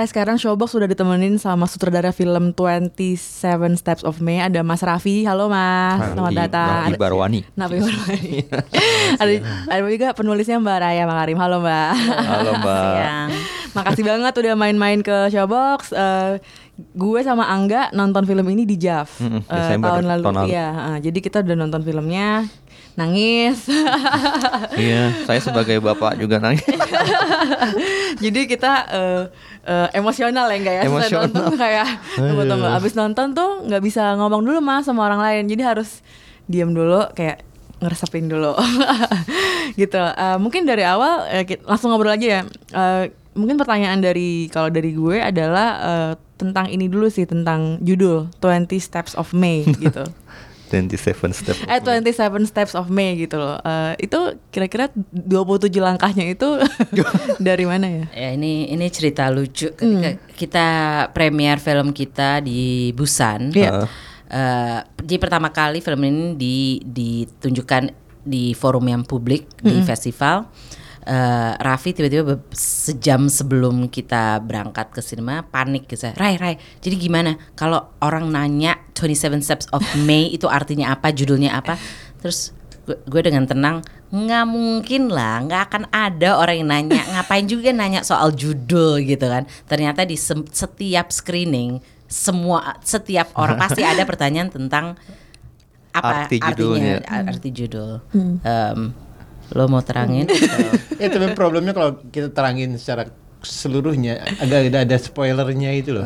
Hai, sekarang Showbox sudah ditemenin sama sutradara film 27 Steps of May. Ada Mas Raffi, halo Mas, selamat datang. Nabi Barwani. Nabi Barwani. Ada, ada juga penulisnya Mbak Raya Makarim, halo Mbak. Halo Mbak. Makasih banget udah main-main ke Showbox. Eh, Gue sama Angga nonton film ini di JAV Mm-mm, eh, Desember tahun lalu. tahun lalu. Iya, eh, jadi kita udah nonton filmnya Nangis. Iya, saya sebagai bapak juga nangis. Jadi kita eh, eh, emosional ya enggak ya? Emosional. nonton kayak tunggu tunggu. Abis nonton tuh nggak bisa ngomong dulu mas sama orang lain. Jadi harus diam dulu kayak ngeresepin dulu. Gitu. Eh, mungkin dari awal eh, ki- langsung ngobrol aja ya. Eh, mungkin pertanyaan dari kalau dari gue adalah eh, tentang ini dulu sih tentang judul 20 Steps of May gitu 27 step. eh 27 Steps of May gitu loh Eh, itu kira-kira 27 langkahnya itu dari mana ya ya ini ini cerita lucu ketika kita premier film kita di Busan. Iya. Eh, jadi pertama kali film ini di, ditunjukkan di forum yang publik di festival. Eh, Raffi tiba-tiba sejam sebelum kita berangkat ke sinema panik gitu. Rai, Rai, jadi gimana kalau orang nanya 27 Steps of May itu artinya apa, judulnya apa? Terus gue, dengan tenang nggak mungkin lah nggak akan ada orang yang nanya. Ngapain juga nanya soal judul gitu kan. Ternyata di setiap screening semua setiap orang pasti ada pertanyaan tentang apa Arti judulnya. artinya arti judul. Em, lo mau terangin atau- ya tapi problemnya kalau kita terangin secara seluruhnya agak ada, ada spoilernya itu loh.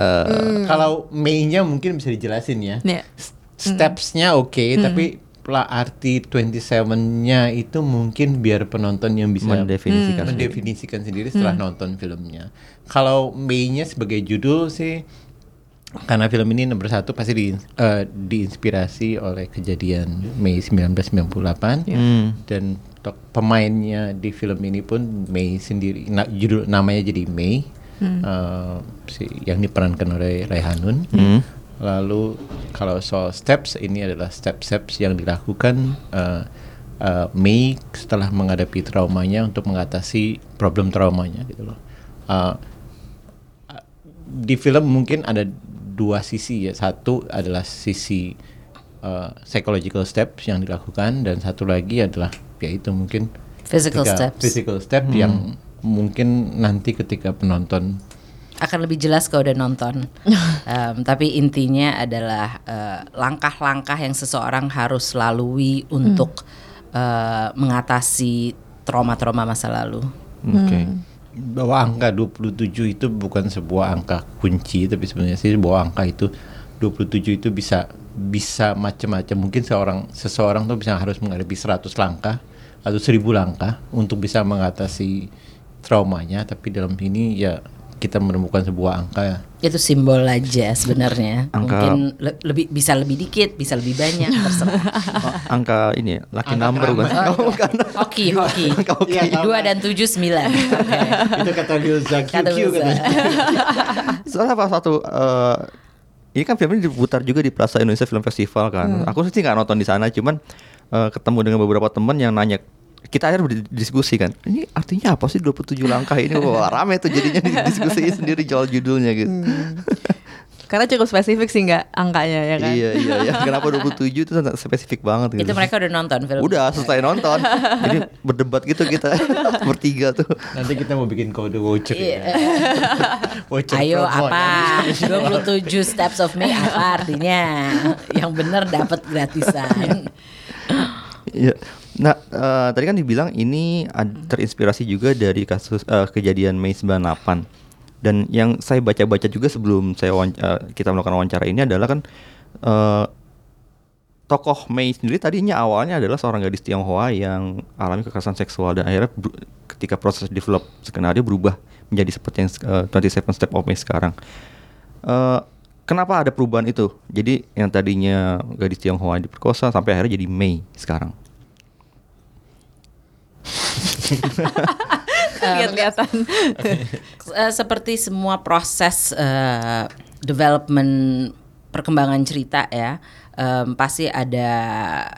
Kalau mainnya mungkin bisa dijelasin ya. Iya. S- Stepsnya oke, tapi lah arti 27-nya itu mungkin biar penonton yang bisa Mendefinisikan sendiri. mendefinisikan sendiri setelah nonton filmnya. Kalau mainnya sebagai judul sih karena film ini nomor satu pasti di, eh, diinspirasi oleh kejadian Mei 1998 Hmm. dan tok- pemainnya di film ini pun Mei sendiri na- judul namanya jadi Mei eh, si, yang diperankan oleh Raihanun Hmm. lalu kalau soal steps ini adalah step-steps yang dilakukan eh, eh, Mei setelah menghadapi traumanya untuk mengatasi problem traumanya gitu loh Eh, di film mungkin ada dua sisi ya. Satu adalah sisi uh, psychological steps yang dilakukan dan satu lagi adalah yaitu mungkin Physical ketika- steps. Physical step yang mungkin nanti ketika penonton akan lebih jelas kalau udah nonton. Em, tapi intinya adalah eh, langkah-langkah yang seseorang harus lalui untuk eh, mengatasi trauma-trauma masa lalu. Oke. bahwa angka 27 itu bukan sebuah angka kunci tapi sebenarnya sih bahwa angka itu 27 itu bisa bisa macam-macam mungkin seorang seseorang tuh bisa harus menghadapi 100 langkah atau 1000 langkah untuk bisa mengatasi traumanya tapi dalam ini ya kita menemukan sebuah angka Itu simbol aja sebenarnya. Angka- Mungkin le- lebih bisa lebih dikit, bisa lebih banyak terserah. Oh, angka ini ya, lucky Angka number bukan? keramat. Oh, bukan. hoki, hoki. Iya, tahu. Dua dan tujuh sembilan. Itu kata Lil Zhang Kata Wilza. Soalnya apa satu eh, ini kan film ini diputar juga di Plaza Indonesia Film Festival kan. Aku sih nggak nonton di sana, cuman eh, ketemu dengan beberapa teman yang nanya kita akhirnya berdiskusi kan ini artinya apa sih 27 langkah ini wah rame tuh jadinya diskusi sendiri jual judulnya gitu Karena cukup spesifik sih nggak angkanya ya kan? iya iya iya kenapa 27 itu sangat spesifik banget gitu Itu mereka udah nonton film. udah selesai nonton jadi berdebat gitu kita bertiga tuh nanti kita mau bikin kode voucher Iya. ya. voucher Ayo promo apa? nanti. 27 steps of me apa artinya? Yang bener dapat gratisan. Iya. Nah, eh, tadi kan dibilang ini terinspirasi juga dari kasus eh, kejadian Mei 98. Dan yang saya baca-baca juga sebelum saya eh, kita melakukan wawancara ini adalah kan eh, tokoh Mei sendiri tadinya awalnya adalah seorang gadis Tionghoa yang alami kekerasan seksual dan akhirnya ketika proses develop skenario berubah menjadi seperti yang eh, 27 Step of May sekarang. Eh, kenapa ada perubahan itu? Jadi yang tadinya gadis Tionghoa diperkosa sampai akhirnya jadi Mei sekarang. Lihat-lihatan. Eh, seperti semua proses eh, development perkembangan cerita ya em, pasti ada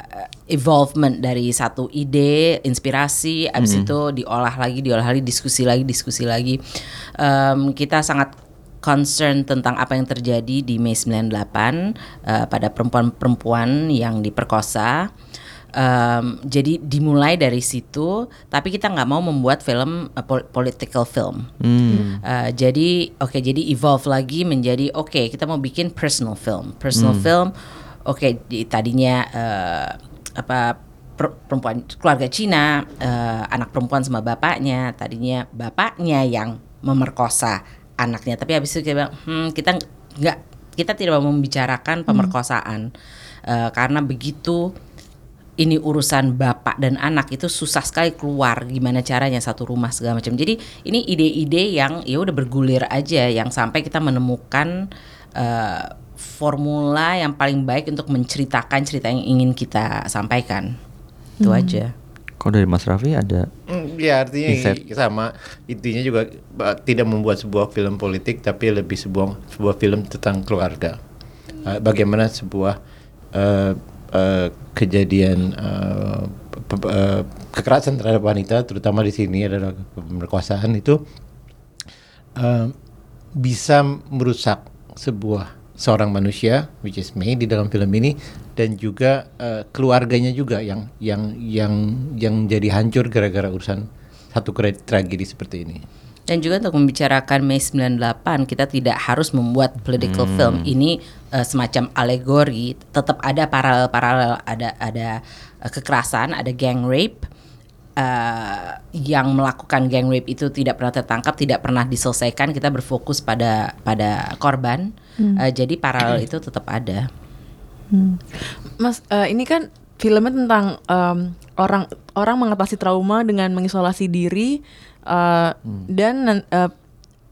eh, evolvement dari satu ide inspirasi abis itu diolah lagi diolah lagi diskusi lagi diskusi lagi Em, kita sangat concern tentang apa yang terjadi di Mei 98 eh, pada perempuan-perempuan yang diperkosa Em, jadi dimulai dari situ, tapi kita nggak mau membuat film uh, pol- political film. Hmm. Uh, jadi oke, jadi evolve lagi menjadi oke kita mau bikin personal film. Personal film, oke di- tadinya uh, apa per- perempuan keluarga Cina, uh, anak perempuan sama bapaknya, tadinya bapaknya yang memerkosa anaknya, tapi habis itu kita bilang, hmm, kita nggak kita tidak mau membicarakan pemerkosaan Uh, karena begitu ini urusan bapak dan anak itu susah sekali keluar gimana caranya satu rumah segala macam. Jadi ini ide-ide yang ya udah bergulir aja yang sampai kita menemukan eh, formula yang paling baik untuk menceritakan cerita yang ingin kita sampaikan. Itu aja. Kalau dari Mas Raffi ada Mm, Ya artinya Insight. sama intinya juga tidak membuat sebuah film politik tapi lebih sebuah sebuah film tentang keluarga. Uh, bagaimana sebuah uh, uh, kejadian uh, pe- uh, kekerasan terhadap wanita terutama di sini adalah pemerkosaan itu uh, bisa merusak sebuah seorang manusia which is May di dalam film ini dan juga uh, keluarganya juga yang yang yang yang jadi hancur gara-gara urusan satu tragedi seperti ini. Dan juga untuk membicarakan Mei 98 kita tidak harus membuat political film ini eh, semacam alegori, tetap ada paralel-paralel ada ada eh, kekerasan, ada gang rape eh, yang melakukan gang rape itu tidak pernah tertangkap, tidak pernah diselesaikan, kita berfokus pada pada korban. Eh, jadi paralel itu tetap ada. Mas, eh, ini kan filmnya tentang em, orang orang mengatasi trauma dengan mengisolasi diri eh, dan nan- eh,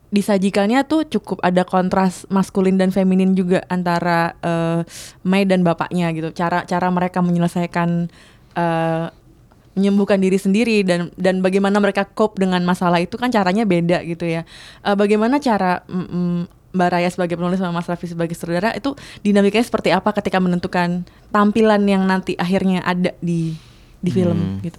disajikannya tuh cukup ada kontras maskulin dan feminin juga antara eh, Mei dan bapaknya gitu. Cara cara mereka menyelesaikan eh, menyembuhkan diri sendiri dan dan bagaimana mereka cope dengan masalah itu kan caranya beda gitu ya. Eh, bagaimana cara mm, mm, Mbak Raya sebagai penulis sama Mas Raffi sebagai saudara itu dinamikanya seperti apa ketika menentukan tampilan yang nanti akhirnya ada di di film gitu.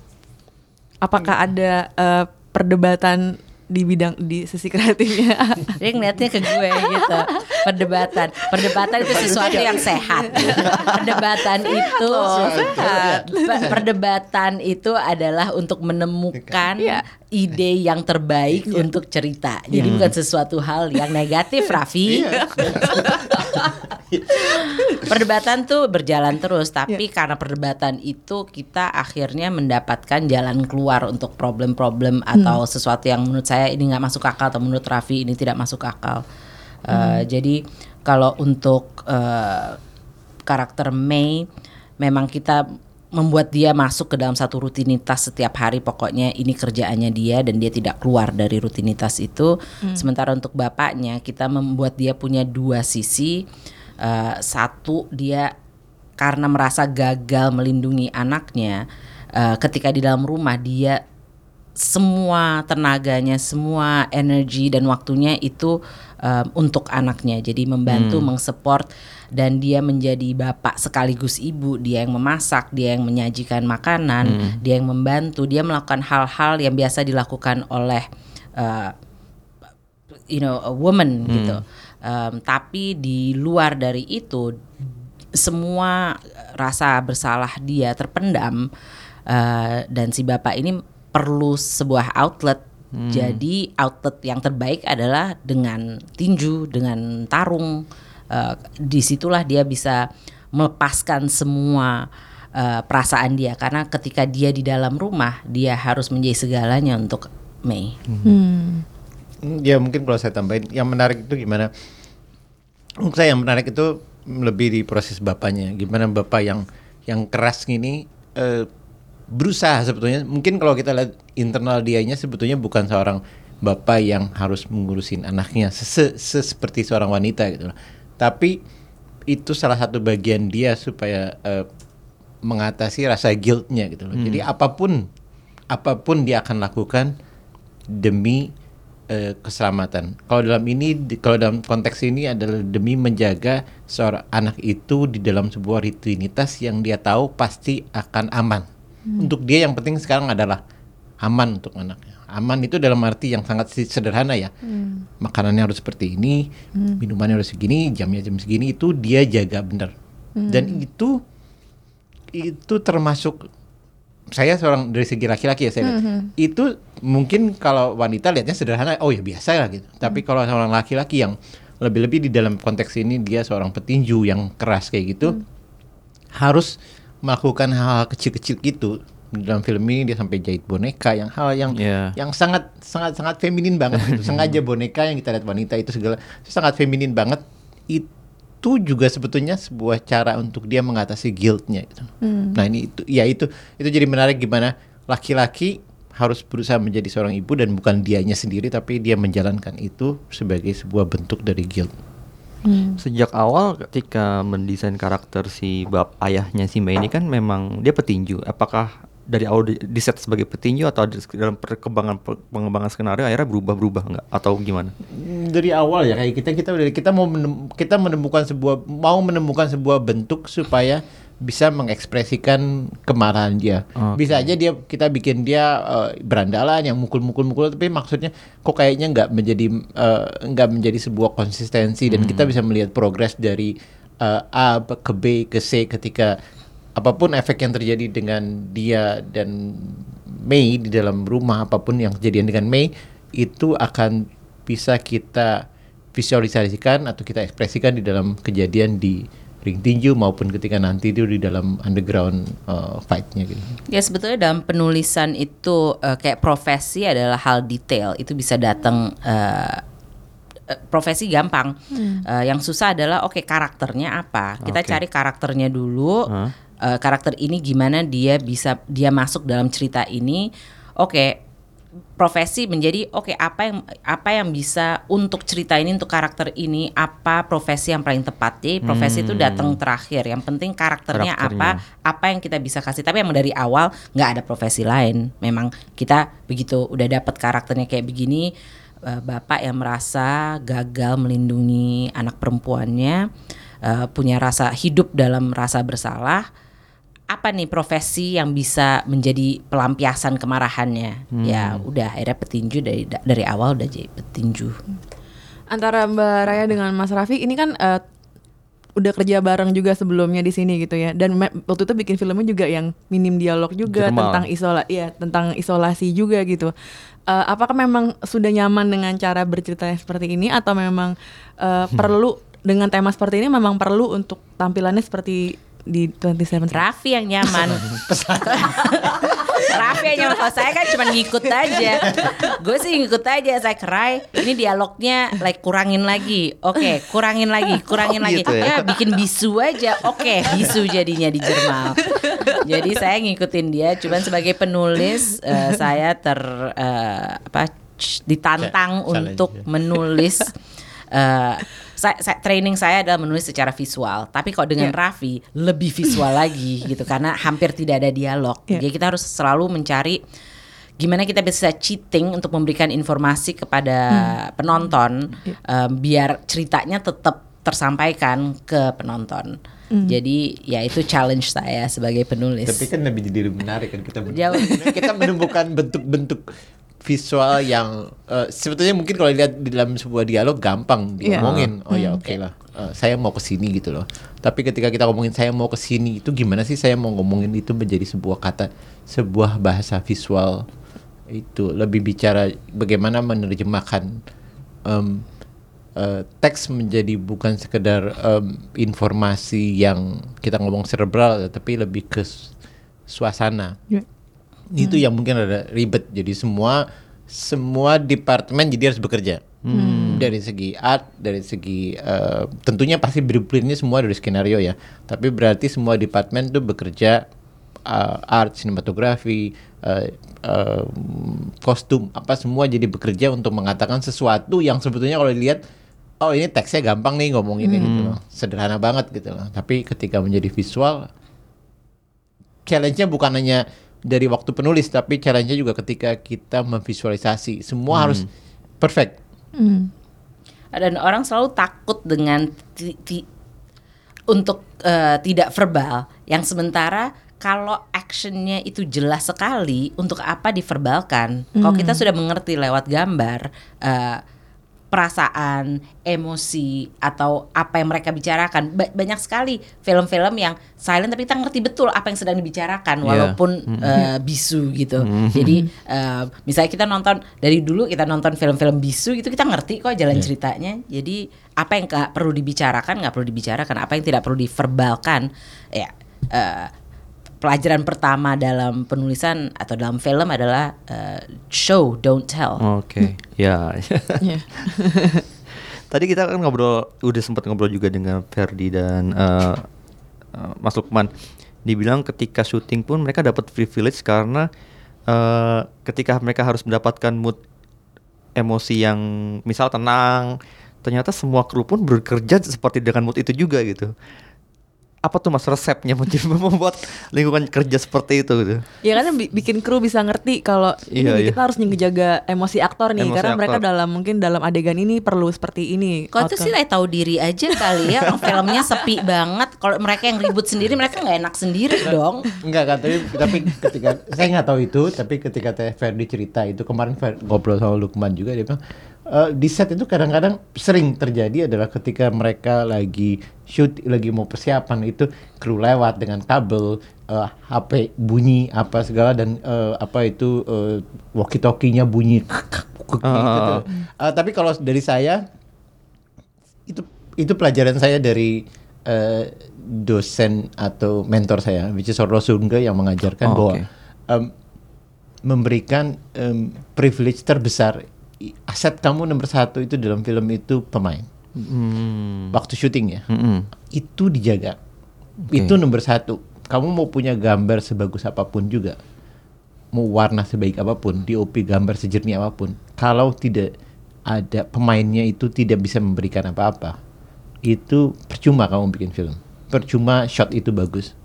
Apakah ada eh, perdebatan di bidang di sisi kreatifnya? Dia ngeliatnya ke gue gitu. Perdebatan. Perdebatan itu sesuatu yang sehat. Perdebatan itu Pe- Perdebatan itu adalah untuk menemukan. Ide yang terbaik untuk cerita. Jadi bukan sesuatu hal yang negatif Raffi. Perdebatan tuh berjalan terus Tapi karena perdebatan itu kita akhirnya mendapatkan jalan keluar untuk problem-problem Atau sesuatu yang menurut saya ini nggak masuk akal Atau menurut Raffi ini tidak masuk akal. Uh, Jadi kalau untuk uh, karakter Mei memang kita membuat dia masuk ke dalam satu rutinitas setiap hari. Pokoknya ini kerjaannya dia dan dia tidak keluar dari rutinitas itu. Sementara untuk bapaknya kita membuat dia punya dua sisi. Uh, satu dia karena merasa gagal melindungi anaknya uh, ketika di dalam rumah dia semua tenaganya, semua energi dan waktunya itu um, untuk anaknya. Jadi membantu, mensupport dan dia menjadi bapak sekaligus ibu. Dia yang memasak, dia yang menyajikan makanan, dia yang membantu, dia melakukan hal-hal yang biasa dilakukan oleh uh, you know a woman gitu. Um, tapi di luar dari itu semua rasa bersalah dia terpendam uh, dan si bapak ini perlu sebuah outlet. Jadi outlet yang terbaik adalah dengan tinju, dengan tarung. Uh, di situlah dia bisa melepaskan semua uh, perasaan dia karena ketika dia di dalam rumah dia harus menjadi segalanya untuk Mei. Hmm. Hmm, Ya mungkin kalau saya tambahin, yang menarik itu gimana? Menurut saya yang menarik itu lebih di proses bapaknya. Gimana bapak yang yang keras ini eh, berusaha sebetulnya. Mungkin kalau kita lihat internal dianya sebetulnya bukan seorang bapak yang harus mengurusin anaknya se, se seperti seorang wanita gitu loh. Tapi itu salah satu bagian dia supaya eh, mengatasi rasa guiltnya gitu loh. Jadi apa pun apa pun dia akan lakukan demi eh, keselamatan. Kalau dalam ini, di- kalau dalam konteks ini adalah demi menjaga seorang anak itu di dalam sebuah rutinitas yang dia tahu pasti akan aman. Untuk dia yang penting sekarang adalah aman untuk anaknya. Aman itu dalam arti yang sangat sederhana ya. Makanannya harus seperti ini, minumannya harus segini, jamnya jam segini itu dia jaga benar. Dan itu itu termasuk saya seorang dari segi laki-laki ya saya lihat. itu mungkin kalau wanita lihatnya sederhana oh ya biasa lah gitu tapi kalau seorang laki-laki yang lebih-lebih di dalam konteks ini dia seorang petinju yang keras kayak gitu harus melakukan hal-hal kecil-kecil gitu di dalam film ini dia sampai jahit boneka yang hal yang Iya. yang sangat sangat sangat feminin banget gitu. sengaja boneka yang kita lihat wanita itu segala itu sangat feminin banget itu juga sebetulnya sebuah cara untuk dia mengatasi guiltnya gitu. nah ini itu ya itu itu jadi menarik gimana laki-laki harus berusaha menjadi seorang ibu dan bukan dianya sendiri tapi dia menjalankan itu sebagai sebuah bentuk dari guilt Sejak awal ketika mendesain karakter si bab ayahnya si Mei ini kan memang dia petinju. Apakah dari awal di, set sebagai petinju atau di- dalam perkembangan pengembangan skenario akhirnya berubah-berubah nggak atau gimana? dari awal ya kayak kita kita kita mau menem- kita menemukan sebuah mau menemukan sebuah bentuk supaya bisa mengekspresikan kemarahan dia. Oke. Bisa aja dia kita bikin dia eh, berandalan yang mukul-mukul-mukul tapi maksudnya kok kayaknya nggak menjadi eh, nggak menjadi sebuah konsistensi dan kita bisa melihat progres dari eh, A ke B ke C ketika apa pun efek yang terjadi dengan dia dan Mei di dalam rumah apa pun yang kejadian dengan Mei itu akan bisa kita visualisasikan atau kita ekspresikan di dalam kejadian di ring tinju maupun ketika nanti itu di dalam underground uh, fight-nya gitu. Ya sebetulnya dalam penulisan itu eh, kayak profesi adalah hal detail itu bisa datang eh, eh, profesi gampang. Eh, yang susah adalah oke karakternya apa. Kita Oke. cari karakternya dulu. Hah? Eh, karakter ini gimana dia bisa dia masuk dalam cerita ini. Oke profesi menjadi oke apa yang apa yang bisa untuk cerita ini untuk karakter ini apa profesi yang paling tepat? Jadi profesi itu datang terakhir yang penting karakternya, Karakternya. apa apa yang kita bisa kasih. Tapi emang dari awal nggak ada profesi lain. Memang kita begitu udah dapat karakternya kayak begini eh, bapak yang merasa gagal melindungi anak perempuannya eh, punya rasa hidup dalam rasa bersalah apa nih profesi yang bisa menjadi pelampiasan kemarahannya ya udah akhirnya petinju dari dari awal udah jadi petinju Antara Mbak Raya dengan Mas Raffi ini kan eh, udah kerja bareng juga sebelumnya di sini gitu ya. Dan waktu itu bikin filmnya juga yang minim dialog juga Jermal. tentang isola ya, tentang isolasi juga gitu. Eh, apakah memang sudah nyaman dengan cara bercerita seperti ini atau memang eh, perlu dengan tema seperti ini memang perlu untuk tampilannya seperti di 27 Raffi yang nyaman. Raffi yang nyaman. Kalau saya kan cuma ngikut aja. Gue sih ngikut aja Saya kerai. Ini dialognya like kurangin lagi. Oke kurangin lagi Kurangin Oh, lagi. gitu ya? ya bikin bisu aja. Oke bisu jadinya di Jermal Jadi saya ngikutin dia Cuman sebagai penulis eh, Saya ter eh, apa Ditantang salah untuk juga. menulis eh, saya, saya- training saya adalah menulis secara visual, tapi kok dengan Iya. Raffi lebih visual lagi gitu karena hampir tidak ada dialog. Iya. Jadi kita harus selalu mencari gimana kita bisa cheating untuk memberikan informasi kepada Hmm. penonton Iya. eh, biar ceritanya tetap tersampaikan ke penonton. Hmm. Jadi ya itu challenge saya sebagai penulis. Tapi kan lebih jadi menarik kan kita Jauh. menemukan, kita menemukan bentuk-bentuk visual yang eh, sebetulnya mungkin kalau lihat di dalam sebuah dialog gampang Iya. diomongin. Oh ya oke lah. Eh, saya mau ke sini gitu loh. Tapi ketika kita ngomongin saya mau ke sini itu gimana sih saya mau ngomongin itu menjadi sebuah kata sebuah bahasa visual itu lebih bicara bagaimana menerjemahkan em, eh, teks menjadi bukan sekedar em, informasi yang kita ngomong cerebral tapi lebih ke su- suasana Ya. itu yang mungkin ada ribet. Jadi semua semua departemen jadi harus bekerja. Dari segi art dari segi eh, tentunya pasti blueprintnya semua dari skenario ya. Tapi berarti semua departemen tuh bekerja eh, art sinematografi eh, eh, kostum apa semua jadi bekerja untuk mengatakan sesuatu yang sebetulnya kalau dilihat oh ini teksnya gampang nih ngomong ini gitu loh. Sederhana banget gitu loh. Tapi ketika menjadi visual challenge-nya bukan hanya dari waktu penulis tapi challenge-nya juga ketika kita memvisualisasi. Semua harus perfect. Hmm. dan orang selalu takut dengan ti- ti- untuk eh, tidak verbal. Yang sementara kalau actionnya itu jelas sekali untuk apa diverbalkan? Kalau kita sudah mengerti lewat gambar eh, perasaan emosi atau apa yang mereka bicarakan. Ba- banyak sekali film-film yang silent tapi kita ngerti betul apa yang sedang dibicarakan Iya. walaupun eh, bisu gitu. Jadi eh, misalnya kita nonton dari dulu kita nonton film-film bisu itu kita ngerti kok jalan ceritanya. Jadi apa yang nggak perlu dibicarakan nggak perlu dibicarakan. Apa yang tidak perlu diverbalkan ya eh, pelajaran pertama dalam penulisan atau dalam film adalah eh, show don't tell Oke, ya. Iya. Tadi kita kan ngobrol, udah sempat ngobrol juga dengan Ferdi dan eh, eh, Mas Lukman. Dibilang ketika syuting pun mereka dapat privilege karena eh, ketika mereka harus mendapatkan mood emosi yang misal tenang, ternyata semua kru pun bekerja seperti dengan mood itu juga gitu. Apa tuh mas resepnya membuat lingkungan kerja seperti itu gitu? Ya karena bi- bikin kru bisa ngerti kalau ini Iya, nih, iya. kita harus ngejaga emosi aktor nih Emosi karena mereka aktor. dalam mungkin dalam adegan ini perlu seperti ini. Kau tuh outcome. sih kayak tahu diri aja kali ya filmnya sepi banget. Kalau mereka yang ribut sendiri mereka nggak enak sendiri dong. Enggak kan, tapi, tapi ketika saya nggak tahu itu, tapi ketika Teh Ferdi cerita itu kemarin Fer- ngobrol sama Lukman juga dia bilang "Eh, di set itu kadang-kadang sering terjadi adalah ketika mereka lagi shoot, lagi mau persiapan itu kru lewat dengan kabel, eh, HP bunyi apa segala dan eh, apa itu eh, walkie-talkie-nya bunyi gitu. Ah. Eh, tapi kalau dari saya itu itu pelajaran saya dari eh, dosen atau mentor saya, which is Orlo Sungge yang mengajarkan Oh, bahwa oke. em, memberikan em, privilege terbesar aset kamu nomor satu itu dalam film itu pemain. Hmm. waktu syuting ya? Mm-mm. itu dijaga. Itu nomor satu. Kamu mau punya gambar sebagus apa pun juga. Mau warna sebaik apa pun DOP gambar sejernih apa pun. Kalau tidak ada pemainnya itu tidak bisa memberikan apa-apa itu percuma kamu bikin film. Percuma shot itu bagus.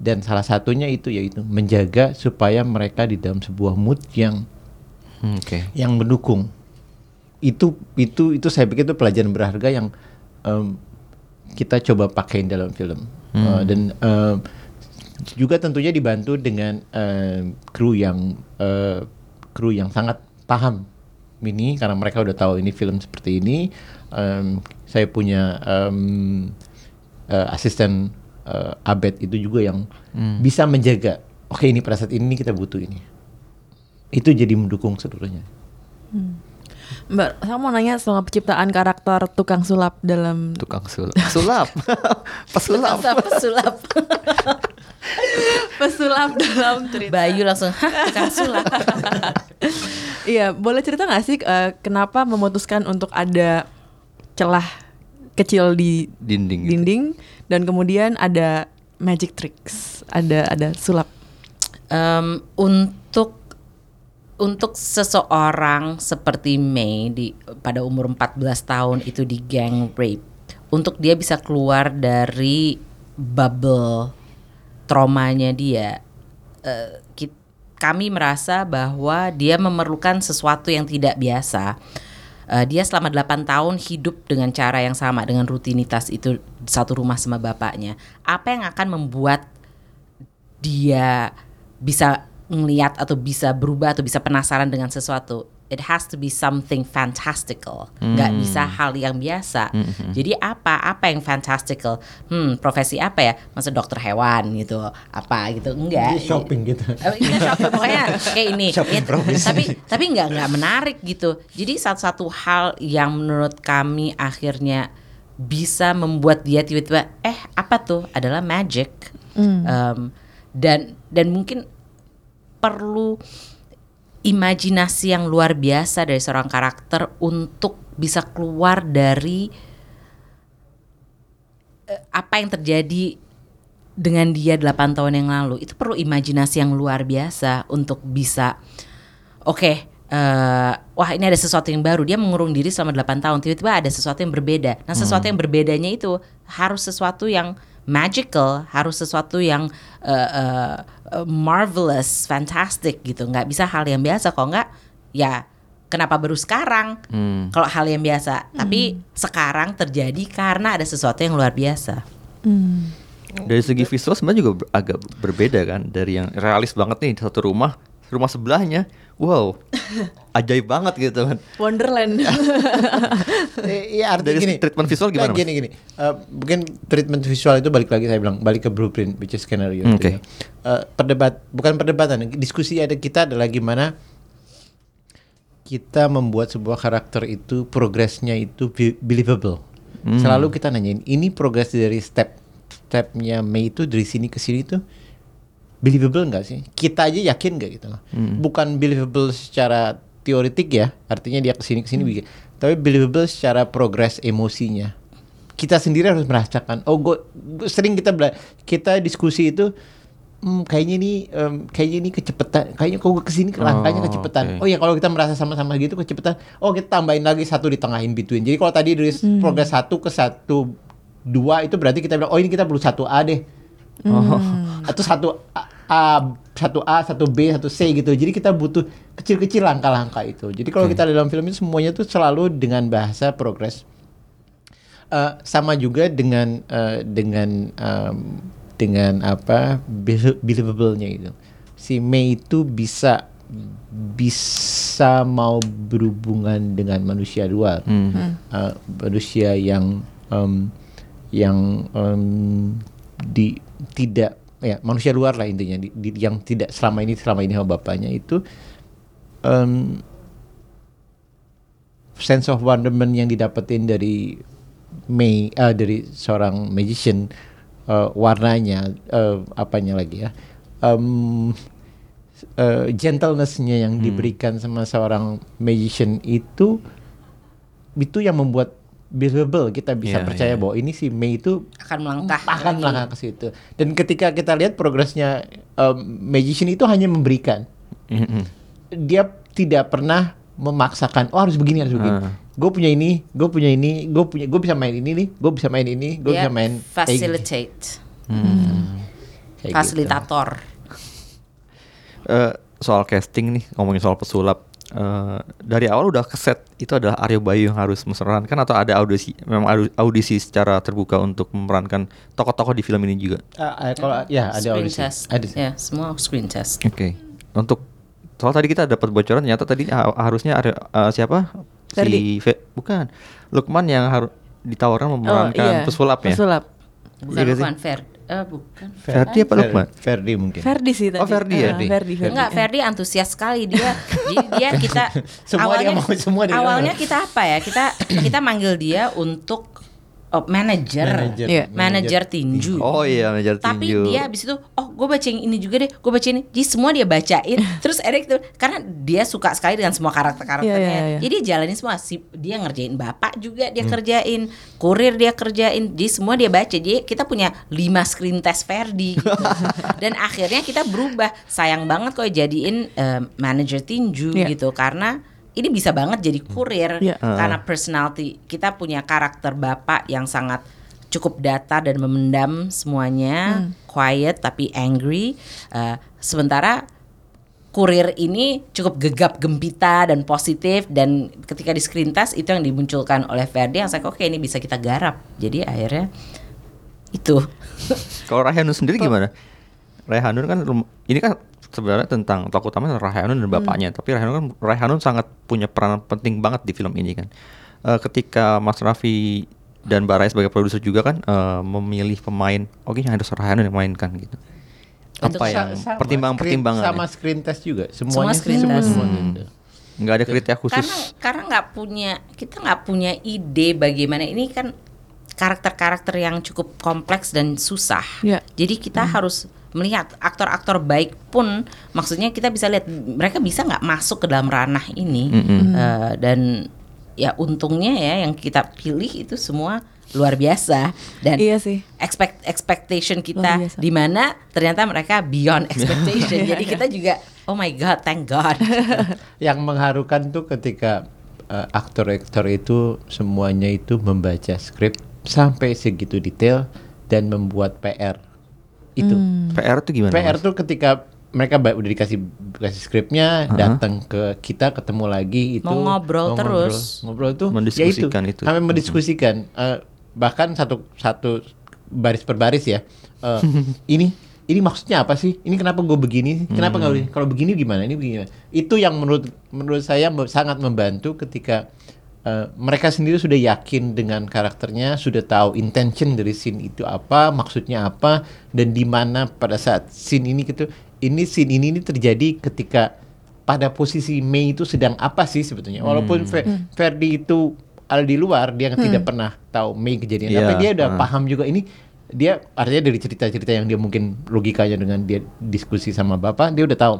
Dan salah satunya itu yaitu menjaga supaya mereka di dalam sebuah mood yang Hmm, Oke. yang mendukung. Itu itu itu saya pikir itu pelajaran berharga yang em, kita coba pakai dalam film. Eh, dan em, juga tentunya dibantu dengan em, kru yang eh, kru yang sangat paham ini karena mereka udah tahu ini film seperti ini. Em, saya punya em, eh, asisten eh, Abed itu juga yang bisa menjaga oke ini pada saat ini kita butuh ini itu jadi mendukung seluruhnya Mbak, saya mau nanya soal penciptaan karakter tukang sulap dalam Tukang sulap. Sulap. Pesulap. Pesulap. pesulap dalam cerita. Bayu langsung tukang sulap. Iya, boleh cerita nggak sih eh, kenapa memutuskan untuk ada celah kecil di Dinding. gitu. dinding dan kemudian ada magic tricks, ada ada sulap. Em, untuk untuk seseorang seperti Mei di pada umur 14 tahun itu di gang rape untuk dia bisa keluar dari bubble traumanya dia eh, kit- kami merasa bahwa dia memerlukan sesuatu yang tidak biasa. Eh, dia selama 8 tahun hidup dengan cara yang sama dengan rutinitas itu satu rumah sama bapaknya. Apa yang akan membuat dia bisa ngeliat atau bisa berubah atau bisa penasaran dengan sesuatu it has to be something fantastical. Nggak bisa hal yang biasa. Jadi apa? Apa yang fantastical? Hmm profesi apa ya? Masa dokter hewan gitu apa gitu? Enggak Dia shopping gitu. Iya, shopping. Pokoknya kayak ini. Shopping profesi. tapi tapi nggak nggak menarik gitu. Jadi satu-satu hal yang menurut kami akhirnya bisa membuat dia tiba-tiba eh apa tuh? Adalah magic. Em, dan dan mungkin perlu imajinasi yang luar biasa dari seorang karakter untuk bisa keluar dari eh, apa yang terjadi dengan dia 8 tahun yang lalu. Itu perlu imajinasi yang luar biasa untuk bisa oke eh, wah ini ada sesuatu yang baru. Dia mengurung diri selama 8 tahun. Tiba-tiba ada sesuatu yang berbeda. Nah sesuatu yang berbedanya itu harus sesuatu yang magical harus sesuatu yang eh, eh, eh, marvelous fantastic gitu. Nggak bisa hal yang biasa. Kok nggak ya kenapa baru sekarang? Hmm. kalau hal yang biasa. Tapi sekarang terjadi karena ada sesuatu yang luar biasa. Dari segi visual sebenarnya juga agak berbeda kan? Dari yang realis banget nih di satu rumah, rumah sebelahnya, wow, ajaib banget gitu kan. Wonderland. Eh, Iya artinya Dari gini. treatment visual gimana, Nah, gini gini. Eh, mungkin treatment visual itu balik lagi saya bilang balik ke blueprint which is skenario. Hmm, gitu oke. ya. Eh, perdebat bukan perdebatan. Diskusi ada kita adalah gimana kita membuat sebuah karakter itu progresnya itu be- believable. Hmm. Selalu kita nanyain ini progres dari step stepnya Mei itu dari sini ke sini tuh believable nggak sih? Kita aja yakin nggak gitu loh. Hmm. Bukan believable secara teoretik ya, artinya dia ke sini ke sini bikin. Tapi believable secara progres emosinya. Kita sendiri harus merasakan. Oh, gue sering kita bela- kita diskusi itu. "Hmm, kayaknya ini em, kayaknya ini kecepetan. Kayaknya kok gue ke sini langkahnya Oh, kecepetan. oke. Oh ya kalau kita merasa sama-sama gitu kecepetan. Oh kita tambahin lagi satu di tengah in between. Jadi kalau tadi dari progres satu ke satu dua itu berarti kita bilang oh ini kita perlu satu A deh atau satu A, A- satu A, satu B, satu C gitu. Jadi kita butuh kecil-kecil langkah-langkah itu. Jadi kalau Oke. kita dalam film itu semuanya tuh selalu dengan bahasa progres. Eh, sama juga dengan eh, dengan em, dengan apa bel- believable-nya itu. Si Mei itu bisa bisa mau berhubungan dengan manusia luar, Hmm. Eh, manusia yang em, yang em, di tidak ya manusia luar lah intinya di, di- yang tidak selama ini selama ini sama bapaknya itu em, sense of wonderment yang didapetin dari Mei eh, dari seorang magician eh, warnanya eh, apanya lagi ya em, eh, gentlenessnya yang diberikan sama seorang magician itu itu yang membuat believable kita bisa Iya, percaya iya. bahwa ini si Mei itu akan melangkah akan melangkah ke situ. Dan ketika kita lihat progresnya em, magician itu hanya memberikan. Mm-mm. dia tidak pernah memaksakan oh harus begini harus begini. Ah. gue punya ini gue punya ini gue punya gue bisa main ini nih gue bisa main ini gue Dia bisa main facilitate. Kayak gitu. fasilitator. Eh, soal casting nih ngomongin soal pesulap eh, dari awal udah keset itu adalah Aryo Bayu yang harus memerankan atau ada audisi memang audisi secara terbuka untuk memerankan tokoh-tokoh di film ini juga? Ah, ah, kalau ya ada screen audisi. test. Ada. Ya semua screen test. Oke. Untuk soal tadi kita dapat bocoran ternyata tadi ha- harusnya Aryo, eh, siapa? Ferdi. si Fe- bukan. Lukman yang harus ditawarkan Oh, memerankan iya. pesulap ya? Pesulap. bukan Iya gak sih? bukan Fer eh, bukan Ferdi apa Lukman Ferdi mungkin Ferdi sih tadi. Oh, Ferdi ya? Ferdi, Ferdi. Enggak, Ferdi antusias sekali dia. jadi dia kita Semua dia mau, semua dia awalnya kita apa ya? Kita kita manggil dia untuk oh, manager, Manager. Iya. manager tinju. oh iya manajer Tapi tinju dia habis itu, oh gue baca yang ini juga deh, gue baca ini. Jadi semua dia bacain. terus Eric tuh, karena dia suka sekali dengan semua karakter-karakternya. Iya, iya, iya. Jadi dia jalanin semua. Si, dia ngerjain bapak juga Hmm. dia kerjain, kurir dia kerjain. Jadi semua dia baca. Jadi kita punya lima screen test Ferdi. Gitu. Dan akhirnya kita berubah. Sayang banget kok jadiin eh, manager tinju Iya. gitu, karena ini bisa banget jadi kurir Iya. karena personality. Kita punya karakter bapak yang sangat cukup data dan memendam semuanya quiet tapi angry. Eh, sementara kurir ini cukup gegap gempita dan positif dan ketika di screen test itu yang dimunculkan oleh Ferdi yang saya oke ini bisa kita garap. Jadi akhirnya itu. Kalau Raihanun sendiri gimana? Raihanun kan ini kan sebenarnya tentang tokoh utama Raihanun dan bapaknya, tapi Raihanun kan Raihanun sangat punya peran penting banget di film ini kan. Eh, ketika Mas Raffi dan Barai sebagai produser juga kan eh, memilih pemain, oke yang harus Raihanun yang mainkan gitu. Untuk Apa sa- yang Sama, screen- sama screen test juga Semua semuanya screen semua, test. semua Hmm. gitu. Nggak ada kriteria khusus. karena karena nggak punya kita nggak punya ide bagaimana ini kan karakter-karakter yang cukup kompleks dan susah Iya. jadi kita harus melihat aktor-aktor baik pun maksudnya kita bisa lihat mereka bisa nggak masuk ke dalam ranah ini Mm-mm. Eh, dan ya untungnya ya yang kita pilih itu semua luar biasa dan Iya sih. expect expectation kita di mana ternyata mereka beyond expectation. Iya, Jadi kita juga oh my god, thank God. Yang mengharukan tuh ketika eh, aktor-aktor itu semuanya itu membaca skrip sampai segitu detail dan membuat PR itu. Hmm. PR tuh gimana? PR Mas? tuh ketika mereka udah dikasih kasih skripnya, datang ke kita ketemu lagi itu Mau ngobrol terus. ngobrol, ngobrol tuh Mendiskusikan ya itu. Kami mendiskusikan Eh, bahkan satu satu baris per baris ya. Eh, ini ini maksudnya apa sih? Ini kenapa gue begini? Kenapa nggak begini? Kalau begini gimana? Ini begini. Itu yang menurut menurut saya sangat membantu ketika eh, mereka sendiri sudah yakin dengan karakternya, sudah tahu intention dari scene itu apa, maksudnya apa, dan di mana pada saat scene ini gitu, ini scene ini, ini terjadi ketika pada posisi Mei itu sedang apa sih sebetulnya? Walaupun Fe- Ferdi itu ada di luar, dia tidak pernah tahu Mei kejadian Iya, apa, dia udah ah. paham juga ini dia artinya dari cerita-cerita yang dia mungkin logikanya dengan dia diskusi sama bapak, dia udah tahu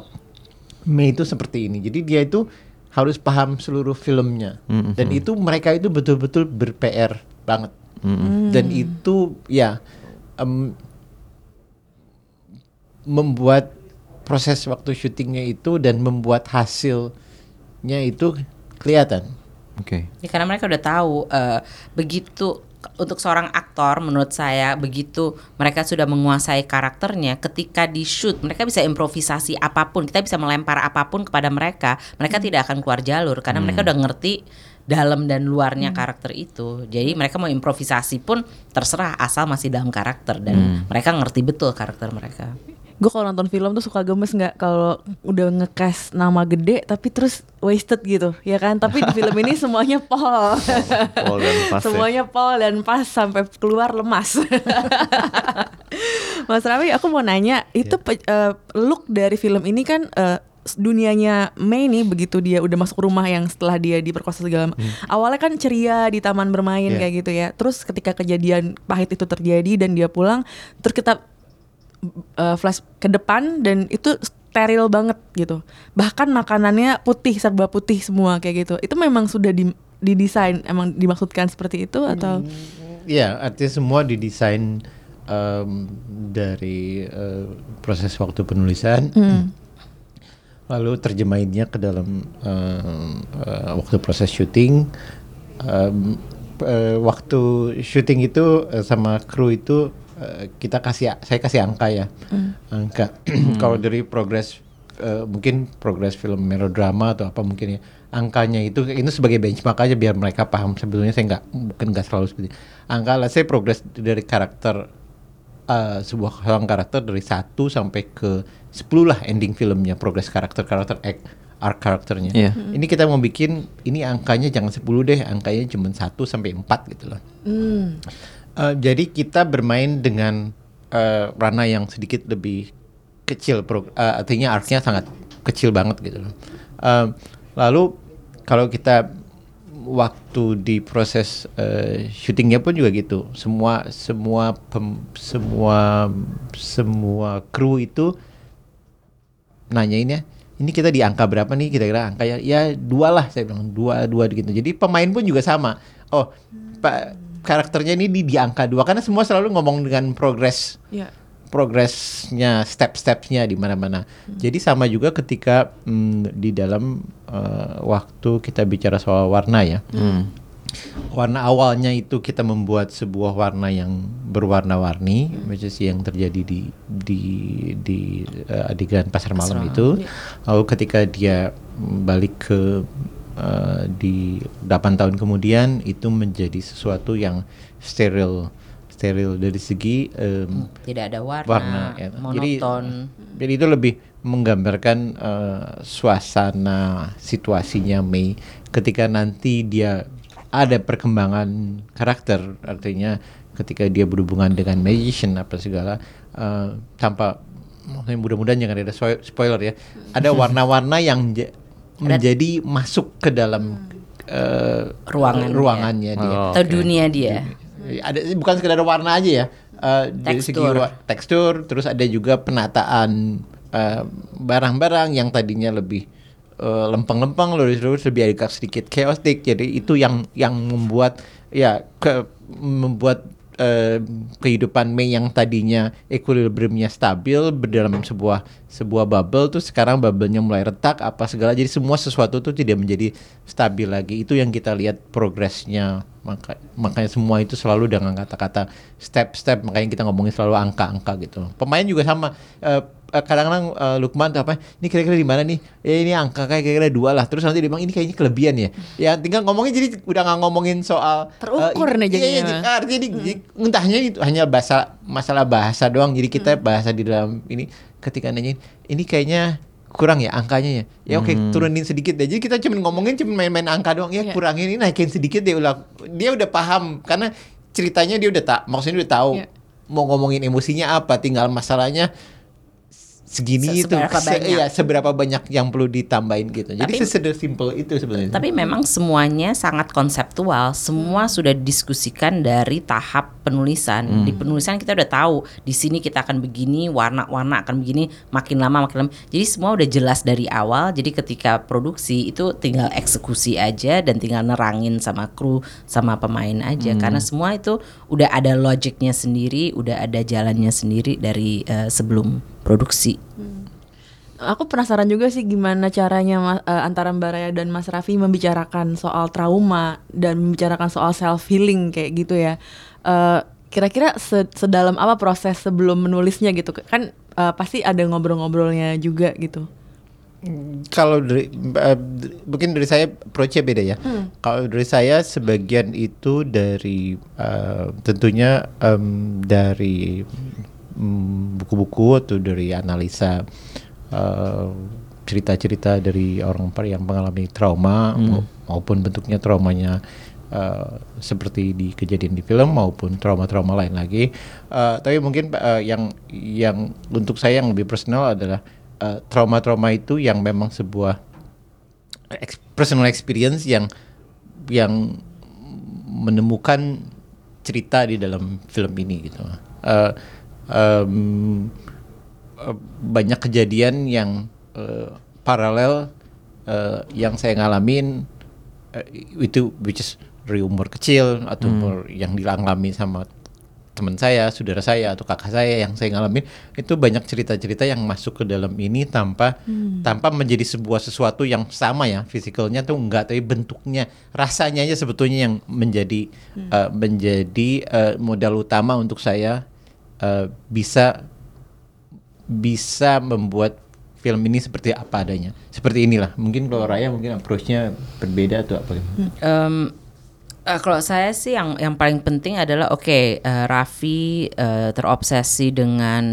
Mei itu seperti ini. Jadi dia itu harus paham seluruh filmnya. Mm-hmm. Dan itu mereka itu betul-betul ber-PR banget. Dan itu ya em, membuat proses waktu syutingnya itu dan membuat hasilnya itu kelihatan. Oke. Ya, karena mereka udah tahu eh, begitu untuk seorang aktor menurut saya begitu mereka sudah menguasai karakternya ketika di shoot mereka bisa improvisasi apa pun kita bisa melempar apa pun kepada mereka mereka tidak akan keluar jalur karena mereka udah ngerti dalam dan luarnya karakter itu. Jadi mereka mau improvisasi pun terserah asal masih dalam karakter dan mereka ngerti betul karakter mereka Gue kalau nonton film tuh suka gemes nggak kalau udah ngecast nama gede tapi terus wasted gitu, ya kan? Tapi di film ini semuanya pol. Pol dan pas ya. semuanya pol dan pas sampai keluar lemas. Mas Rawi, aku mau nanya, itu pe- eh, look dari film ini kan eh, dunianya Mei nih begitu dia udah masuk rumah yang setelah dia diperkosa segala macam. Awalnya kan ceria di taman bermain Iya. kayak gitu ya. Terus ketika kejadian pahit itu terjadi dan dia pulang, terus kita uh, flash ke depan dan itu steril banget gitu. Bahkan makanannya putih serba putih semua kayak gitu. Itu memang sudah di didesain emang dimaksudkan seperti itu atau Iya, artinya semua didesain em, dari eh, proses waktu penulisan, lalu terjemahinnya ke dalam em, eh, waktu proses syuting. Em, eh, waktu syuting itu eh, sama kru itu eh, kita kasih, saya kasih angka ya, angka. Kalau dari progres eh, mungkin progres film melodrama atau apa mungkin ya angkanya itu itu sebagai benchmark aja biar mereka paham. Sebetulnya saya nggak mungkin nggak selalu seperti itu. angka lah saya progres dari karakter eh, sebuah seorang karakter dari 1 sampai ke 10 lah ending filmnya progres karakter karakter act arc karakternya. Iya. ini kita mau bikin ini angkanya jangan 10 deh angkanya cuma 1 sampai 4 gitu loh Eh, jadi kita bermain dengan eh, ranah yang sedikit lebih kecil, eh, artinya arcnya sangat kecil banget gitu. Eh, lalu kalau kita waktu di proses eh, syutingnya pun juga gitu, semua semua pem- semua semua kru itu nanyain ya ini kita di angka berapa nih kira-kira? Angka ya ya dua lah saya bilang. Dua dua gitu. Jadi pemain pun juga sama. Oh pak karakternya ini di, di angka dua. Karena semua selalu ngomong dengan progres. Ya. Progresnya step-stepnya di mana-mana. Jadi sama juga ketika mm, di dalam eh, waktu kita bicara soal warna ya. Hmm. warna awalnya itu kita membuat sebuah warna yang berwarna-warni, which is yang terjadi di di di eh, adegan pasar malam itu. Lalu ketika dia balik ke eh, di 8 tahun kemudian itu menjadi sesuatu yang steril steril dari segi em, tidak ada warna, warna ya. Jadi, monoton jadi itu lebih menggambarkan eh, suasana situasinya Mei ketika nanti dia ada perkembangan karakter artinya ketika dia berhubungan dengan magician apa segala eh, tanpa mudah-mudahan jangan ada spo- spoiler ya ada warna-warna yang menjadi masuk ke dalam eh, Ruangan dia. ruangannya dia Oh. atau Oke. dunia dia ada bukan sekedar warna aja ya eh, dari segi Tekstur. tekstur terus ada juga penataan eh, barang-barang yang tadinya lebih eh, lempeng-lempeng lurus-lurus lebih agak sedikit chaotic jadi itu yang yang membuat ya ke membuat eh, kehidupan Mei yang tadinya equilibriumnya stabil dalam sebuah sebuah bubble tuh sekarang bubble-nya mulai retak apa segala. Jadi semua sesuatu tuh tidak menjadi stabil lagi. Itu yang kita lihat progresnya. Maka makanya semua itu selalu dengan kata-kata step-step. Makanya kita ngomongin selalu angka-angka gitu. Pemain juga sama. Eh, kadang-kadang eh, Lukman tuh apa ini kira-kira di mana nih? Eh, ini angka kayak kira-kira dua lah. Terus nanti dia bilang ini kayaknya kelebihan ya. Ya tinggal ngomongin jadi udah nggak ngomongin soal eh, Terukur ini- nih iya, iya, jadinya. Ah, artinya di- di- entahnya itu hanya bahasa masalah bahasa doang. Jadi kita bahasa di dalam ini ketika nanyain ini kayaknya kurang ya angkanya ya? Ya oke turunin sedikit deh. Jadi kita cuma ngomongin cuma main-main angka doang. Ya Iya. kurangin ini naikin sedikit dia udah dia udah paham. Karena ceritanya dia udah tak maksudnya dia udah tahu Iya. mau ngomongin emosinya apa tinggal masalahnya segini Se- itu Se- banyak. iya, seberapa banyak yang perlu ditambahin gitu jadi sesederhana itu sebenarnya Tapi memang semuanya sangat konseptual. Semua sudah didiskusikan dari tahap penulisan. Di penulisan kita udah tahu di sini kita akan begini, warna-warna akan begini, makin lama makin lama. Jadi semua udah jelas dari awal. Jadi ketika produksi itu tinggal eksekusi aja dan tinggal nerangin sama kru sama pemain aja. Karena semua itu udah ada logiknya sendiri, udah ada jalannya sendiri dari eh, sebelum produksi. Aku penasaran juga sih gimana caranya ma- eh, antara Mbak Raya dan Mas Raffi membicarakan soal trauma dan membicarakan soal self healing kayak gitu ya. Eh, Kira-kira se- sedalam apa proses sebelum menulisnya gitu? Kan eh, pasti ada ngobrol-ngobrolnya juga gitu. kalau dari d- mungkin dari saya approach-nya beda ya. Kalau dari saya sebagian itu dari eh, tentunya em, dari buku-buku atau dari analisa eh, cerita-cerita dari orang yang mengalami trauma mau- maupun bentuknya traumanya eh, seperti di kejadian di film maupun trauma-trauma lain lagi. Eh, tapi mungkin eh, yang yang untuk saya yang lebih personal adalah eh, trauma-trauma itu yang memang sebuah ex- personal experience yang yang menemukan cerita di dalam film ini gitu. Eh, eh, banyak kejadian yang eh, paralel eh, yang saya ngalamin eh, itu which is dari umur kecil atau umur yang dialami sama teman saya, saudara saya atau kakak saya yang saya ngalamin itu banyak cerita-cerita yang masuk ke dalam ini tanpa tanpa menjadi sebuah sesuatu yang sama ya fisikalnya tuh enggak tapi bentuknya rasanya aja sebetulnya yang menjadi eh, menjadi eh, modal utama untuk saya eh, bisa bisa membuat film ini seperti apa adanya. Seperti inilah. Mungkin kalau Raya mungkin approach-nya berbeda atau apa? Em, eh, kalau saya sih yang yang paling penting adalah oke eh, Raffi eh, terobsesi dengan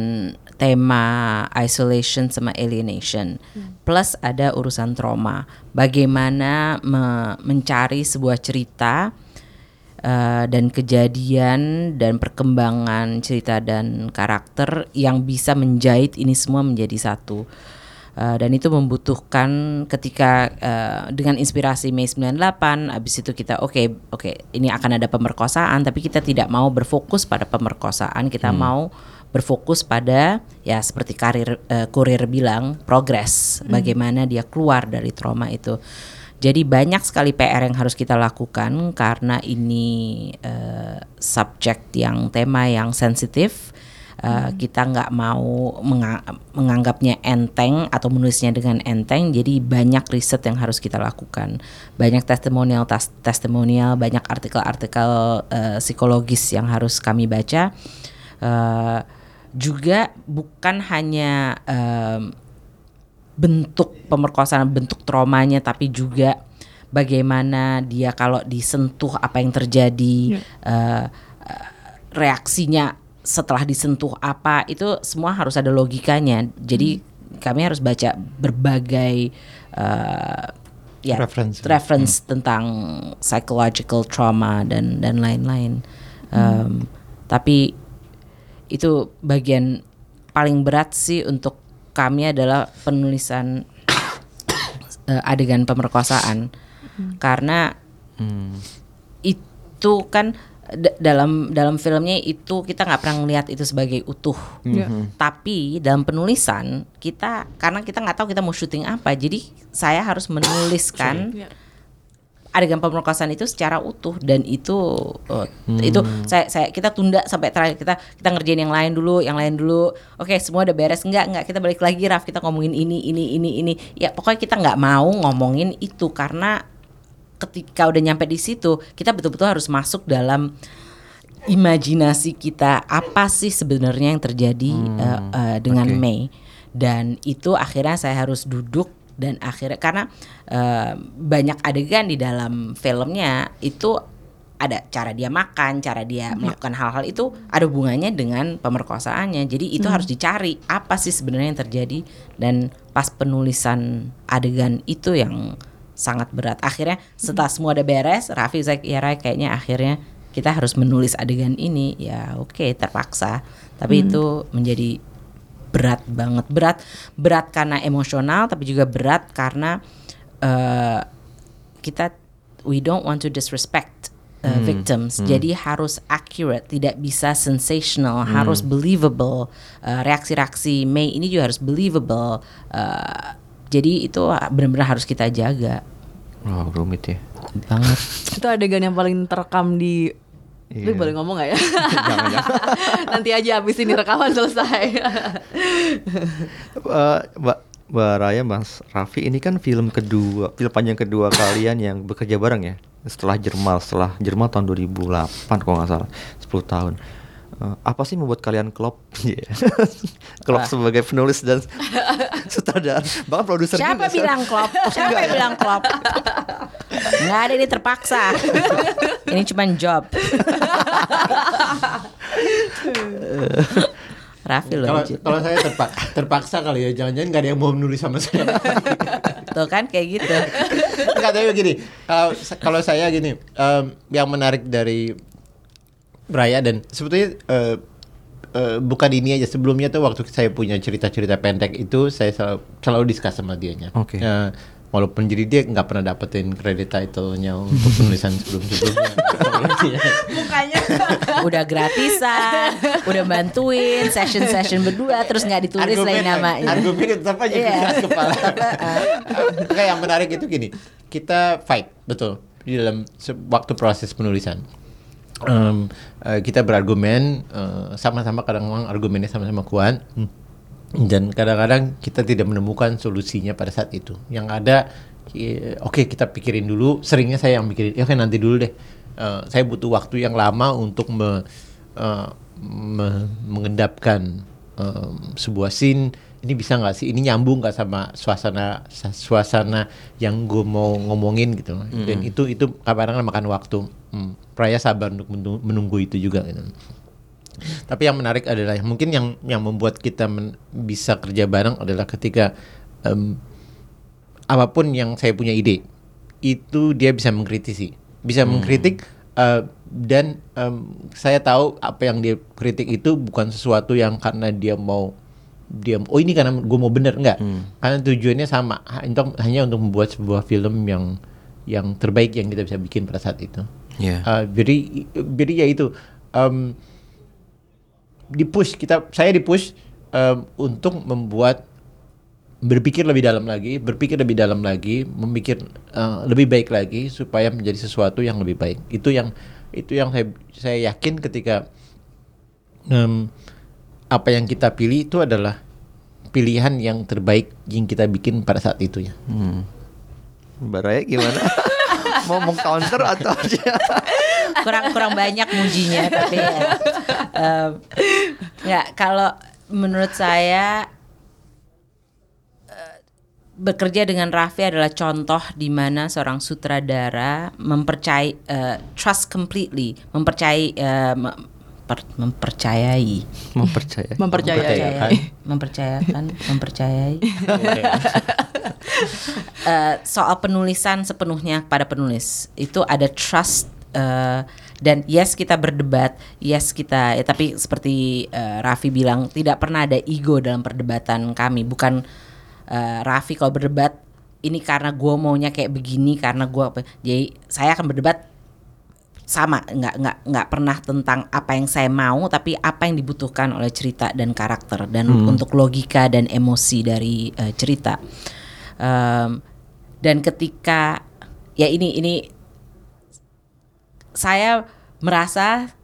tema isolation sama alienation. Plus ada urusan trauma. Bagaimana me- mencari sebuah cerita eh, dan kejadian dan perkembangan cerita dan karakter yang bisa menjahit ini semua menjadi satu. Uh, dan itu membutuhkan ketika uh, dengan inspirasi Mei 98 habis itu kita oke oke ini akan ada pemerkosaan tapi kita tidak mau berfokus pada pemerkosaan. Kita mau berfokus pada ya seperti karir uh, kurir bilang progres. Bagaimana dia keluar dari trauma itu jadi banyak sekali PR yang harus kita lakukan karena ini uh, subjek yang tema yang sensitif. Uh, kita nggak mau menga- menganggapnya enteng atau menulisnya dengan enteng. Jadi banyak riset yang harus kita lakukan. Banyak testimonial testimonial banyak artikel-artikel uh, psikologis yang harus kami baca. Uh, juga bukan hanya bentuk pemerkosaan bentuk traumanya tapi juga bagaimana dia kalau disentuh apa yang terjadi uh, uh, reaksinya setelah disentuh apa itu semua harus ada logikanya. Jadi kami harus baca berbagai uh, ya Reference. reference tentang psychological trauma dan dan lain-lain. Um, tapi itu bagian paling berat sih untuk kami adalah penulisan eh, adegan pemerkosaan karena itu kan da- dalam dalam filmnya itu kita nggak pernah ngelihat itu sebagai utuh Iya. tapi dalam penulisan kita karena kita nggak tahu kita mau syuting apa jadi saya harus menuliskan Iya. Adegan pemerkosaan itu secara utuh dan itu uh, itu saya saya kita tunda sampai terakhir. Kita kita ngerjain yang lain dulu yang lain dulu. Oke semua udah beres. Enggak enggak. Kita balik lagi Raf. Kita ngomongin ini ini ini ini. Ya pokoknya kita nggak mau ngomongin itu karena ketika udah nyampe di situ kita betul-betul harus masuk dalam imajinasi kita. Apa sih sebenarnya yang terjadi uh, uh, dengan oke. Mei? Dan itu akhirnya saya harus duduk dan akhirnya karena uh, banyak adegan di dalam filmnya itu ada cara dia makan, cara dia melakukan hal-hal itu ada hubungannya dengan pemerkosaannya. Jadi itu harus dicari apa sih sebenarnya yang terjadi dan pas penulisan adegan itu yang sangat berat. Akhirnya setelah semua udah beres, Raffi Zack ya Rai, kayaknya akhirnya kita harus menulis adegan ini. Ya oke terpaksa, tapi itu menjadi berat banget. Berat berat karena emosional tapi juga berat karena eh, kita we don't want to disrespect uh, victims. Jadi harus accurate, tidak bisa sensational, harus believable. Uh, reaksi-reaksi Mei ini juga harus believable. Uh, jadi itu benar-benar harus kita jaga Wow, rumit ya. banget. Itu adegan yang paling terekam di Lu Iya. boleh ngomong gak ya? Jangan. Nanti aja habis ini rekaman selesai. Eh, Mbak Mbak Raya, Mas Raffi, ini kan film kedua, film panjang kedua kalian yang bekerja bareng ya. Setelah Jermal, setelah Jermal tahun 2008 kalau nggak salah, 10 tahun. Eh, apa sih membuat kalian klop? Iya. klop sebagai penulis dan sutradara, bahkan produser Siapa juga, bilang klop? Siapa yang bilang klop? Nggak ada ini terpaksa. ini cuma job. Raffi loh. Kalau saya terpak, terpaksa kali ya, jangan-jangan nggak ada yang mau menulis sama saya. Tuh kan kayak gitu. Enggak tapi begini, kalau kalau saya gini, em, yang menarik dari Raya dan sebetulnya eh, eh, bukan ini aja sebelumnya tuh waktu saya punya cerita-cerita pendek itu saya selalu, selalu diskus sama dianya. Oke. Eh, walaupun jadi dia nggak pernah dapetin kredit title-nya untuk penulisan sebelum-sebelumnya. Mukanya. Udah gratisan, udah bantuin session-session berdua terus nggak ditulis lagi namanya. Argumen tetap aja Iya. keras kepala. Oke, yang menarik itu gini, kita fight betul di dalam waktu proses penulisan. Em, eh, kita berargumen eh, sama-sama kadang-kadang argumennya sama-sama kuat dan kadang-kadang kita tidak menemukan solusinya pada saat itu. Yang ada, oke kita pikirin dulu. Seringnya saya yang mikirin, ya oke nanti dulu deh. Eh, saya butuh waktu yang lama untuk me- eh, me- mengendapkan em, sebuah scene ini bisa nggak sih? Ini nyambung nggak sama suasana sa- suasana yang gue mau ngomongin gitu. Dan itu itu kadang-kadang makan waktu. Hmm. Raya sabar untuk menunggu, itu juga gitu. tapi yang menarik adalah mungkin yang yang membuat kita men- bisa kerja bareng adalah ketika em, apa pun yang saya punya ide itu dia bisa mengkritisi. Bisa mengkritik eh, dan em, saya tahu apa yang dia kritik itu bukan sesuatu yang karena dia mau dia oh ini karena gue mau bener. Enggak. Karena tujuannya sama. Untuk hanya untuk membuat sebuah film yang yang terbaik yang kita bisa bikin pada saat itu. Iya. Eh, jadi jadi ya itu. Em, dipush kita saya dipush em, untuk membuat berpikir lebih dalam lagi, berpikir lebih dalam lagi, memikir eh, lebih baik lagi supaya menjadi sesuatu yang lebih baik. Itu yang itu yang saya saya yakin ketika em, apa yang kita pilih itu adalah pilihan yang terbaik yang kita bikin pada saat itu ya. Hmm. Mbak Raya gimana? mau meng-counter atau aja? kurang kurang banyak mujinya tapi ya. Em, nggak kalau menurut saya eh, bekerja dengan Raffi adalah contoh di mana seorang sutradara mempercayai eh, trust completely mempercayai eh, mem- per- mempercayai. Mempercaya. Mempercayai. mempercayakan. Mempercayai. Eh, soal penulisan sepenuhnya pada penulis. Itu ada trust eh, dan yes kita berdebat. Yes kita ya tapi seperti eh, Raffi bilang tidak pernah ada ego dalam perdebatan kami. Bukan eh, Raffi kalau berdebat ini karena gue maunya kayak begini karena gue apa jadi saya akan berdebat sama nggak nggak nggak pernah tentang apa yang saya mau tapi apa yang dibutuhkan oleh cerita dan karakter dan untuk logika dan emosi dari eh, cerita. Em, dan ketika ya ini ini saya merasa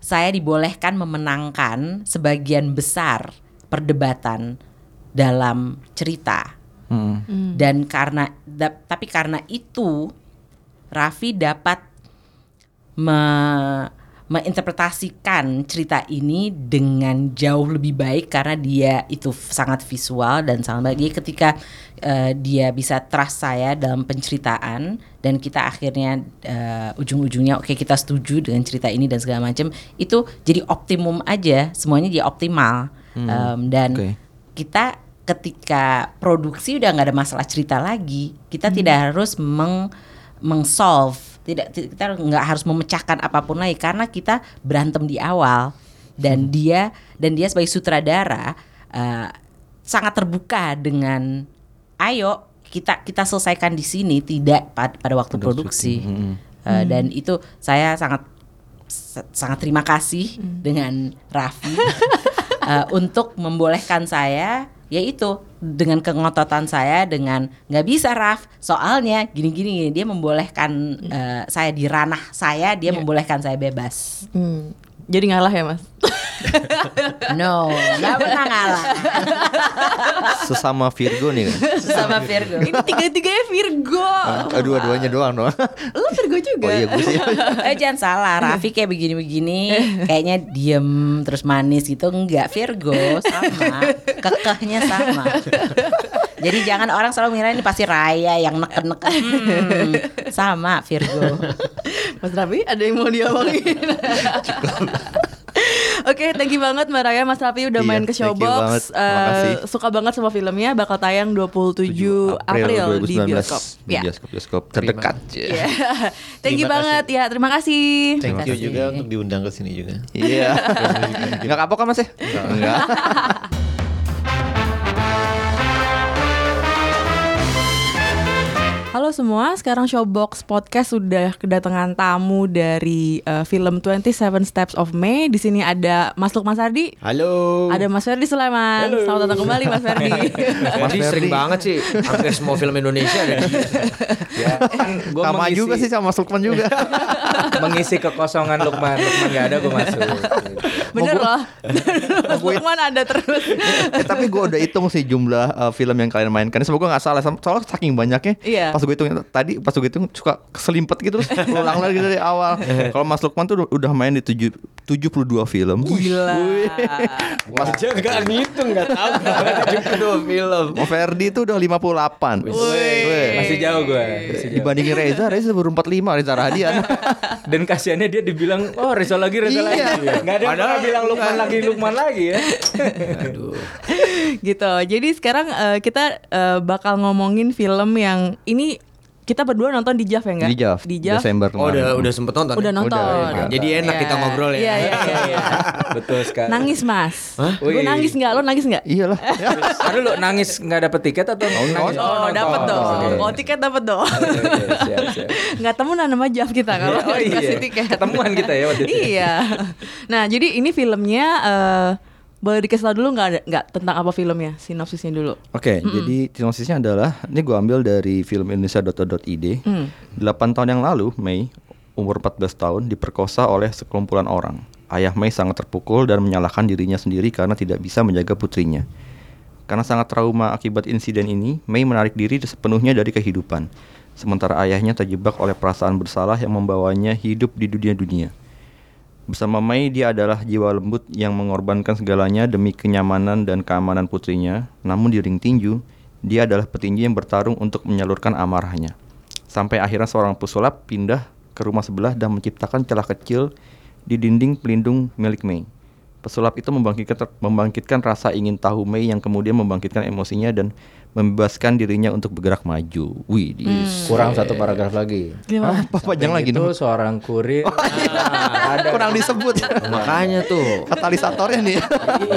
saya dibolehkan memenangkan sebagian besar perdebatan dalam cerita. Dan karena da- tapi karena itu Raffi dapat me- menginterpretasikan cerita ini dengan jauh lebih baik karena dia itu sangat visual dan sangat baik. Jadi ketika eh, dia bisa trust saya dalam penceritaan dan kita akhirnya eh, ujung-ujungnya oke kita setuju dengan cerita ini dan segala macam itu jadi optimum aja semuanya jadi optimal Em, dan oke. kita ketika produksi udah nggak ada masalah cerita lagi kita tidak harus meng mengsolve tidak ti- kita nggak harus memecahkan apa pun lagi karena kita berantem di awal dan dia dan dia sebagai sutradara eh, sangat terbuka dengan ayo kita kita selesaikan di sini tidak pad- pada waktu produksi. Eh, dan itu saya sangat sa- sangat terima kasih dengan Raffi eh, untuk membolehkan saya yaitu dengan kengototan saya dengan nggak bisa Raf. Soalnya gini gini gini dia membolehkan eh, saya di ranah saya dia membolehkan saya bebas. Hmm. Jadi ngalah ya mas? no nggak pernah ngalah Sesama Virgo nih kan. sama Virgo Ini tiga-tiganya Virgo. Ah, Dua-duanya doang doang. Lo Virgo juga? Oh iya gue sih. eh jangan salah Raffi kayak begini-begini kayaknya diem terus manis gitu enggak Virgo sama kekehnya sama jadi jangan orang selalu mengira ini pasti Raya yang neken-neken Hmm, sama Virgo Mas Raffi ada yang mau diomongin? Oke, thank you banget Mbak Raya, Mas Raffi udah Iya, main ke thank you Showbox. Terima Eh, kasih. suka banget sama filmnya, bakal tayang 27 April, di 2019 bioskop. Di Ya. bioskop bioskop terdekat. Iya. thank you Terima banget ya, terima kasih. Thank you kasih. juga untuk diundang ke sini juga. Iya. Enggak kapok kan Mas ya? Enggak. Halo semua, sekarang Showbox Podcast sudah kedatangan tamu dari eh, film 27 Steps of May. Di sini ada Mas Lukman Sardi, Halo. ada Mas Ferdi Sulaiman. Selamat datang kembali Mas Ferdi. Mas Ferdi. sering banget sih hampir semua film Indonesia ada dia. ya kan gua Sama mengisi, juga sih sama Mas Lukman juga. mengisi kekosongan Lukman Lukman gak ada gue masuk Bener loh. Mas Lukman ada terus. eh, tapi gue udah hitung sih jumlah uh, film yang kalian mainkan. Semoga nggak salah. Soalnya saking banyaknya. Iya. Pas gue hitung tadi, pas gue hitung suka keselimpet gitu terus ulang lagi dari awal. Kalau Mas Lukman tuh udah main di tujuh, 72 film. Gila. Mas Aja nggak ngitung nggak tahu berapa dua film. Mas Ferdi tuh udah 58. Wih. masih jauh gue Dibandingin Reza, Reza baru 45 Reza Radian. dan kasihannya dia dibilang oh Reza lagi Reza lagi Iya. nggak ada yang pernah bilang Lukman lagi Lukman lagi ya Aduh. gitu. Jadi sekarang eh, kita eh, bakal ngomongin film yang ini kita berdua nonton di JAV ya enggak? Di Jav, Di JAV. Desember Oh kemarin. udah udah sempet nonton. Udah ya? nonton. Udah, Jadi enak Iya. kita ngobrol ya. Iya, iya, iya. iya. betul sekali Nangis mas. Gue Wih. nangis nggak? Lo nangis nggak? Iyalah. Aduh lu nangis nggak dapet tiket atau nangis? Oh, nonton. dapat dong. Oke. Oh, tiket dapat dong. Siap, siap. Nggak temenan sama JAV kita kalau Oh, nggak dikasih iya. tiket. Ketemuan kita ya waktu itu. Iya. Nah, jadi ini filmnya eh boleh dikasih tau dulu nggak nggak tentang apa filmnya? Sinopsisnya dulu. Oke, jadi sinopsisnya adalah ini gue ambil dari film Indonesia.id. Hmm. 8 tahun yang lalu, Mei, umur 14 tahun, diperkosa oleh sekelumpulan orang. Ayah Mei sangat terpukul dan menyalahkan dirinya sendiri karena tidak bisa menjaga putrinya. Karena sangat trauma akibat insiden ini, Mei menarik diri sepenuhnya dari kehidupan. Sementara ayahnya terjebak oleh perasaan bersalah yang membawanya hidup di dunia-dunia. Bersama Mei, dia adalah jiwa lembut yang mengorbankan segalanya demi kenyamanan dan keamanan putrinya. Namun di ring tinju, dia adalah petinju yang bertarung untuk menyalurkan amarahnya. Sampai akhirnya seorang pesulap pindah ke rumah sebelah dan menciptakan celah kecil di dinding pelindung milik Mei. Pesulap itu membangkitkan, membangkitkan rasa ingin tahu Mei yang kemudian membangkitkan emosinya dan membebaskan dirinya untuk bergerak maju. Wih, di kurang satu paragraf lagi Gimana? apa panjang lagi itu nih? seorang kurir ada Kurang disebut. Makanya tuh. Katalisatornya nih.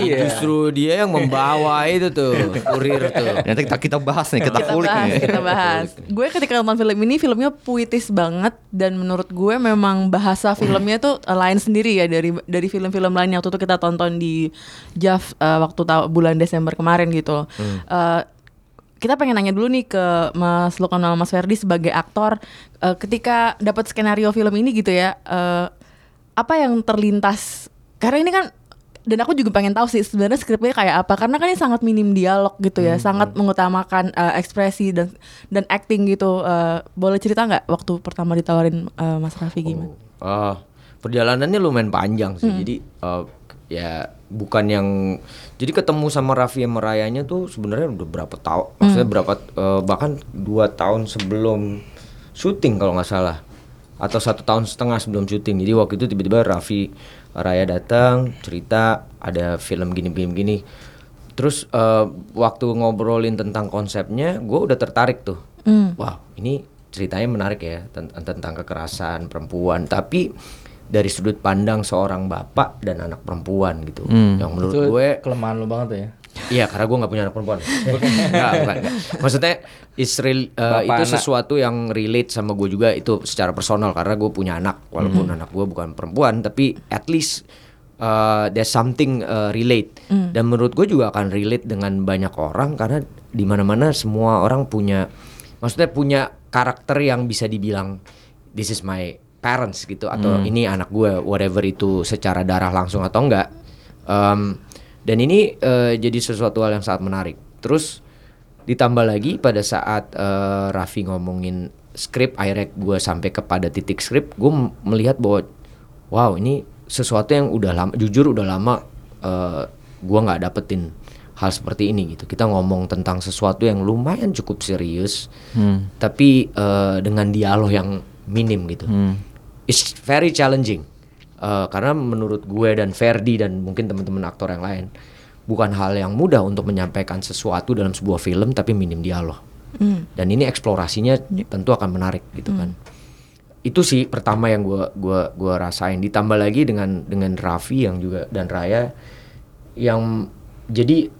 iya Justru dia yang membawa itu tuh kurir tuh. Nanti kita, kita bahas nih, kita, kita kulik bahas, nih. kita bahas. Gue ketika nonton film ini filmnya puitis banget dan menurut gue memang bahasa filmnya tuh eh, lain sendiri ya dari dari film-film lain yang waktu itu kita tonton di JAV eh, waktu bulan Desember kemarin gitu. Eh, kita pengen nanya dulu nih ke Mas Lukman sama Mas Ferdi sebagai aktor eh, ketika dapat skenario film ini gitu ya eh, apa yang terlintas karena ini kan dan aku juga pengen tahu sih sebenarnya skripnya kayak apa karena kan ini sangat minim dialog gitu ya sangat mengutamakan eh, ekspresi dan dan acting gitu Eh, boleh cerita nggak waktu pertama ditawarin eh, Mas Raffi gimana? Ah, perjalanannya lumayan panjang sih. Jadi eh, ya bukan yang jadi ketemu sama Raffi sama Rayanya tuh sebenarnya udah berapa tahun? Maksudnya berapa eh, bahkan dua tahun sebelum syuting kalau nggak salah atau satu tahun setengah sebelum syuting. Jadi waktu itu tiba-tiba Raffi Raya datang cerita ada film gini-gini gini. Terus eh, waktu ngobrolin tentang konsepnya, gue udah tertarik tuh. Wow, ini ceritanya menarik ya ten- tentang kekerasan perempuan, tapi dari sudut pandang seorang bapak dan anak perempuan gitu. Yang menurut Itu gue kelemahan lu banget ya. Iya, karena gue nggak punya anak perempuan. Enggak, bukan, enggak. Maksudnya is real- uh, Bapak itu anak. sesuatu yang relate sama gue juga itu secara personal karena gue punya anak walaupun anak gue bukan perempuan tapi at least uh, there's something uh, relate dan menurut gue juga akan relate dengan banyak orang karena di mana-mana semua orang punya maksudnya punya karakter yang bisa dibilang this is my parents gitu atau ini anak gue whatever itu secara darah langsung atau enggak Um, dan ini eh, jadi sesuatu hal yang sangat menarik. Terus ditambah lagi pada saat eh, Raffi ngomongin skrip, akhirnya gue sampai kepada titik skrip, gue melihat bahwa wow ini sesuatu yang udah lama, jujur udah lama eh, gue nggak dapetin hal seperti ini gitu. Kita ngomong tentang sesuatu yang lumayan cukup serius, tapi eh, dengan dialog yang minim gitu. It's very challenging. Eh, karena menurut gue dan Ferdi dan mungkin teman-teman aktor yang lain bukan hal yang mudah untuk menyampaikan sesuatu dalam sebuah film tapi minim dialog. Dan ini eksplorasinya tentu akan menarik gitu kan. Itu sih pertama yang gua gua gua rasain ditambah lagi dengan dengan Raffi yang juga dan Raya yang jadi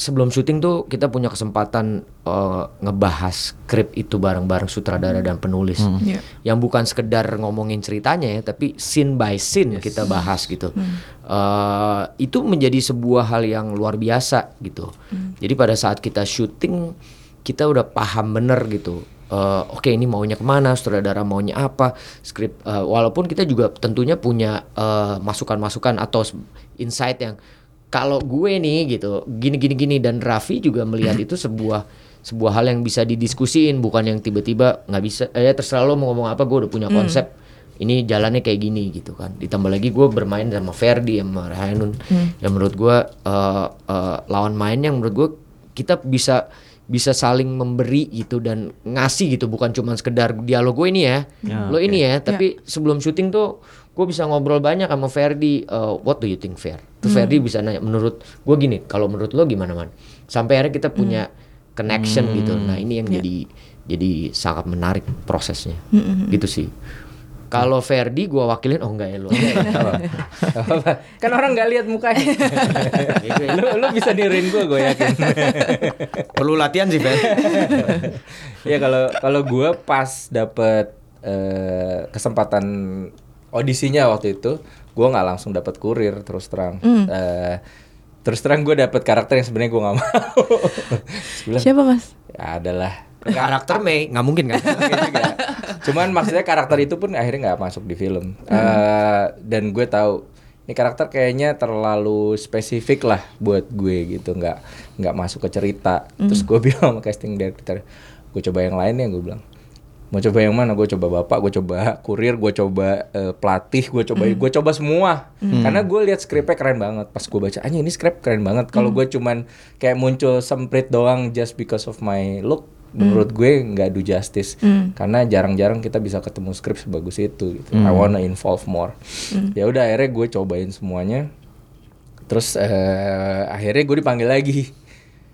sebelum syuting tuh kita punya kesempatan eh, ngebahas skrip itu bareng-bareng sutradara dan penulis. Iya. yang bukan sekedar ngomongin ceritanya ya tapi scene by scene kita bahas gitu. Eh, itu menjadi sebuah hal yang luar biasa gitu. Jadi pada saat kita syuting kita udah paham bener gitu. Eh, oke ini maunya ke mana sutradara maunya apa skrip eh, walaupun kita juga tentunya punya eh, masukan-masukan atau s- insight yang kalau gue nih gitu gini gini gini dan Raffi juga melihat itu sebuah sebuah hal yang bisa didiskusiin bukan yang tiba-tiba nggak bisa eh terserah lo mau ngomong apa gue udah punya konsep ini jalannya kayak gini gitu kan. Ditambah lagi gue bermain sama Ferdi sama Rahanun yang menurut gue eh, eh, lawan main yang menurut gue kita bisa bisa saling memberi gitu dan ngasih gitu bukan cuma sekedar dialog gue ini ya, lo ini ya. Tapi sebelum syuting tuh gue bisa ngobrol banyak sama Ferdi eh, what do you think fair terus Ferdi bisa nanya menurut gue gini kalau menurut lo gimana man? Sampai akhirnya kita punya connection gitu. Nah ini yang jadi jadi sangat menarik prosesnya. Gitu sih kalau Ferdi gue wakilin oh enggak ya lo Apa-apa. kan orang nggak lihat mukanya. lu lu bisa niruin gue, gue yakin. perlu latihan sih Fer ya kalau kalau gue pas dapet eh, kesempatan audisinya waktu itu, gue nggak langsung dapet kurir terus terang. Eh, terus terang gue dapet karakter yang sebenarnya gue nggak mau. Bilang, Siapa Mas? ya adalah karakter Mei nggak mungkin kan Cuman maksudnya karakter itu pun akhirnya nggak masuk di film. Eh, dan gue tahu ini karakter kayaknya terlalu spesifik lah buat gue gitu, nggak nggak masuk ke cerita. Terus gue bilang sama casting director, gue coba yang lain ya gue bilang. Mau coba yang mana? Gue coba bapak, gue coba kurir, gue coba eh, pelatih, gue coba, gue coba semua. Karena gue lihat skripnya keren banget. Pas gue baca, aja ini skrip keren banget. Kalau gue cuman kayak muncul semprit doang just because of my look, menurut gue nggak do justice. Karena jarang-jarang kita bisa ketemu skrip sebagus itu gitu. I wanna involve more. Ya udah akhirnya gue cobain semuanya. Terus eh, akhirnya gue dipanggil lagi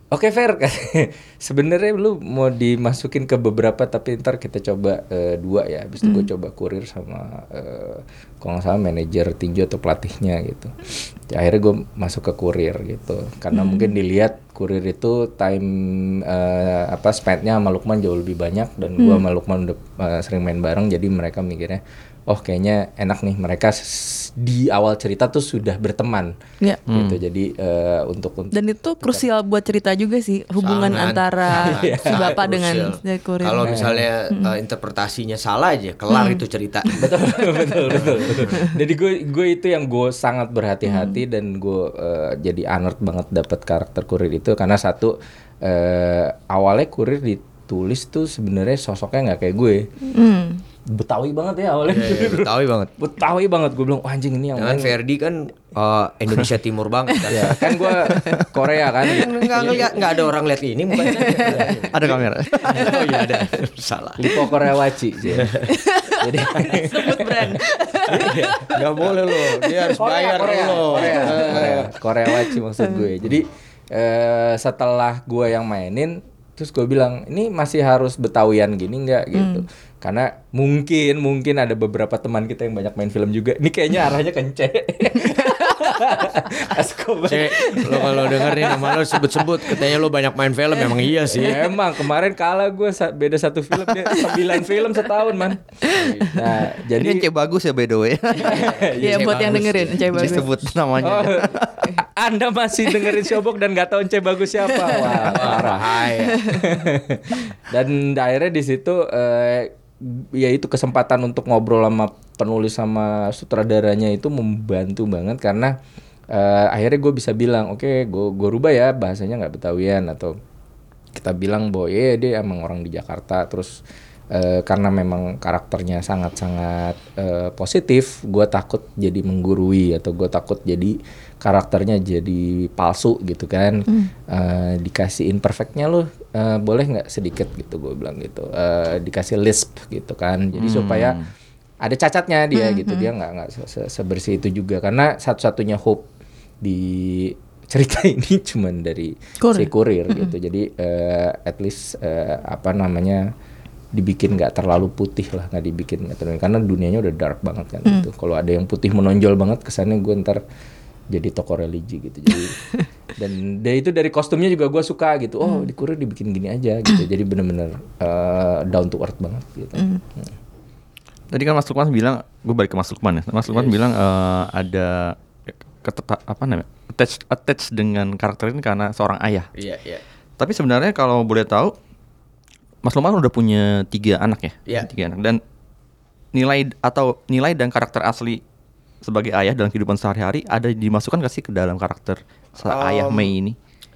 Oke Fer, sebenarnya lu mau dimasukin ke beberapa tapi ntar kita coba eh, dua ya. Habis itu gue coba kurir sama eh, kalau nggak salah manajer tinju atau pelatihnya gitu. Ya, akhirnya gue masuk ke kurir gitu. Karena mungkin dilihat kurir itu time eh, apa spendnya sama Lukman jauh lebih banyak dan gua sama Lukman udah eh, sering main bareng jadi mereka mikirnya oh kayaknya enak nih. Mereka di awal cerita tuh sudah berteman. Ya. gitu. Jadi eh, untuk untuk Dan itu krusial buat cerita juga sih hubungan Sangat. antara si Sangat bapak dengan kurir. Kalau misalnya eh, interpretasinya salah aja, kelar itu cerita. betul betul betul. Jadi gue gue itu yang gue sangat berhati-hati dan gue eh, jadi anert banget dapat karakter kurir itu. Karena satu eh, awalnya kurir ditulis tuh sebenarnya sosoknya nggak kayak gue. Hmm. Betawi banget ya awalnya Iya, iya, Betawi banget. betawi banget gue bilang "Wah, anjing ini yang Jangan main." Ferdi kan eh, Indonesia Timur banget kan. ya kan gue Korea kan Nggak ngeliat, nggak ada orang lihat ini mukanya. Ada kamera. oh iya ada. Salah. Lipo Korea Waci jadi Sebut brand. Nggak boleh loh. Dia harus bayar Korea, loh. Korea, Korea, Korea Waci maksud gue. Jadi eh, setelah gue yang mainin, terus gue bilang ini masih harus betawian gini nggak gitu. Karena mungkin mungkin ada beberapa teman kita yang banyak main film juga. Ini kayaknya arahnya kence. Askobar. Cek, lo kalau denger nih nama lo sebut-sebut katanya lo banyak main film emang iya sih. Emang kemarin kalah gue sa- beda satu film dia 9 film setahun man. Nah Jadi cek bagus ya by the way. Iya buat yang dengerin Cai bagus. Disebut namanya. Oh, anda masih dengerin Showbox dan nggak tahu Ence bagus siapa? Wah, parah. Dan akhirnya di situ eh, ya itu kesempatan untuk ngobrol sama penulis sama sutradaranya itu membantu banget karena eh, akhirnya gue bisa bilang oke gue gue rubah ya bahasanya nggak betawian atau kita bilang bahwa ya dia emang orang di Jakarta. Terus eh, karena memang karakternya sangat-sangat eh, positif gue takut jadi menggurui atau gue takut jadi karakternya jadi palsu gitu kan. Eh, dikasih imperfectnya lo eh, boleh nggak sedikit? gitu gue bilang gitu. Eh, dikasih lisp gitu kan. Jadi supaya ada cacatnya dia gitu. dia nggak nggak se- se- sebersih itu juga. Karena satu-satunya hope di cerita ini cuman dari Kurir. si kurir gitu. Jadi eh, at least eh, apa namanya dibikin nggak terlalu putih lah nggak dibikin nggak terlalu karena dunianya udah dark banget kan gitu. Kalau ada yang putih menonjol banget kesannya gue ntar jadi tokoh religi gitu jadi dan dari itu dari kostumnya juga gue suka gitu oh di kurir dibikin gini aja gitu jadi bener-bener eh, down to earth banget gitu Hmm. Tadi kan Mas Lukman bilang, gue balik ke Mas Lukman ya. Mas Lukman bilang eh, ada keteta, apa namanya? Attach attach dengan karakter ini karena seorang ayah. Iya, iya. Tapi sebenarnya kalau boleh tahu, Mas Lukman udah punya tiga anak ya, Iya. tiga anak dan nilai atau nilai dan karakter asli sebagai ayah dalam kehidupan sehari-hari ada dimasukkan gak sih ke dalam karakter ayah Um, Mei ini?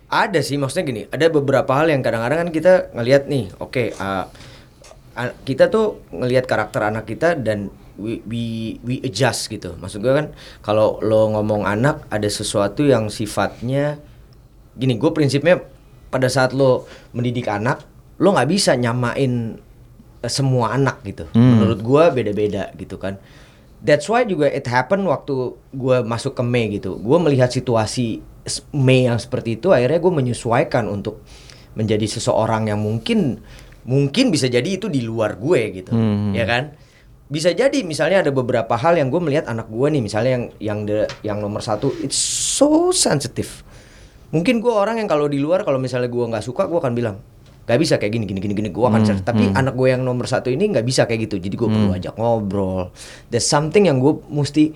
Ada sih, maksudnya gini, ada beberapa hal yang kadang-kadang kan kita ngelihat nih, oke, uh, a- kita tuh ngelihat karakter anak kita dan we, we we adjust gitu. Maksud gue kan kalau lo ngomong anak ada sesuatu yang sifatnya gini, gue prinsipnya pada saat lo mendidik anak, lo nggak bisa nyamain eh, semua anak gitu. Menurut gue beda-beda gitu kan. That's why juga it happen waktu gue masuk ke Mei gitu. Gue melihat situasi Mei yang seperti itu, akhirnya gue menyesuaikan untuk menjadi seseorang yang mungkin mungkin bisa jadi itu di luar gue gitu, ya kan? Bisa jadi misalnya ada beberapa hal yang gue melihat anak gue nih, misalnya yang yang the, yang nomor satu, it's so sensitive. Mungkin gue orang yang kalau di luar kalau misalnya gue nggak suka, gue akan bilang nggak bisa kayak gini gini gini gini. Gue akan cer- tapi anak gue yang nomor satu ini nggak bisa kayak gitu. Jadi gue perlu ajak ngobrol. There's something yang gue mesti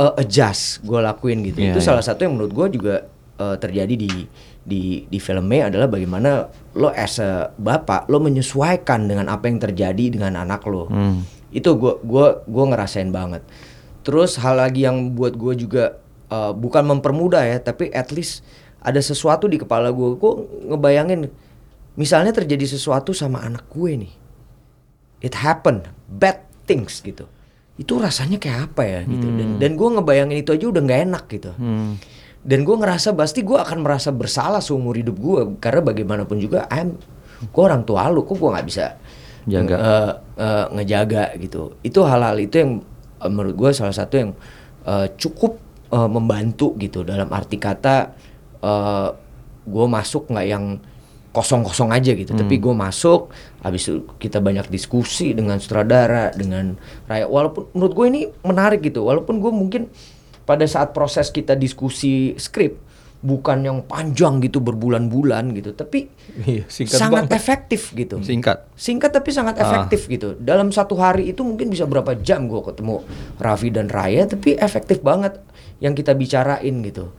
uh, adjust gue lakuin gitu. Iya, itu iya. salah satu yang menurut gue juga uh, terjadi di di di film Mei adalah bagaimana lo as a bapak lo menyesuaikan dengan apa yang terjadi dengan anak lo. Itu gue gua gua ngerasain banget. Terus hal lagi yang buat gue juga uh, bukan mempermudah ya tapi at least ada sesuatu di kepala gue gue ngebayangin misalnya terjadi sesuatu sama anak gue nih. It happen bad things gitu. Itu rasanya kayak apa ya gitu. Dan dan gue ngebayangin itu aja udah nggak enak gitu. Dan gue ngerasa pasti gue akan merasa bersalah seumur hidup gue karena bagaimanapun juga I'm gue orang tua lu kok gue nggak bisa Jaga. eh, eh, ngejaga gitu. Itu hal-hal itu yang eh, menurut gue salah satu yang eh, cukup eh, membantu gitu. Dalam arti kata eh, gue masuk nggak yang kosong-kosong aja gitu tapi gue masuk habis itu kita banyak diskusi dengan sutradara dengan rakyat walaupun menurut gue ini menarik gitu walaupun gue mungkin pada saat proses kita diskusi skrip bukan yang panjang gitu berbulan-bulan gitu, tapi Iya, singkat sangat banget. efektif gitu. Singkat. Singkat tapi sangat efektif gitu. Dalam satu hari itu mungkin bisa berapa jam gue ketemu Raffi dan Raya, tapi efektif banget yang kita bicarain gitu.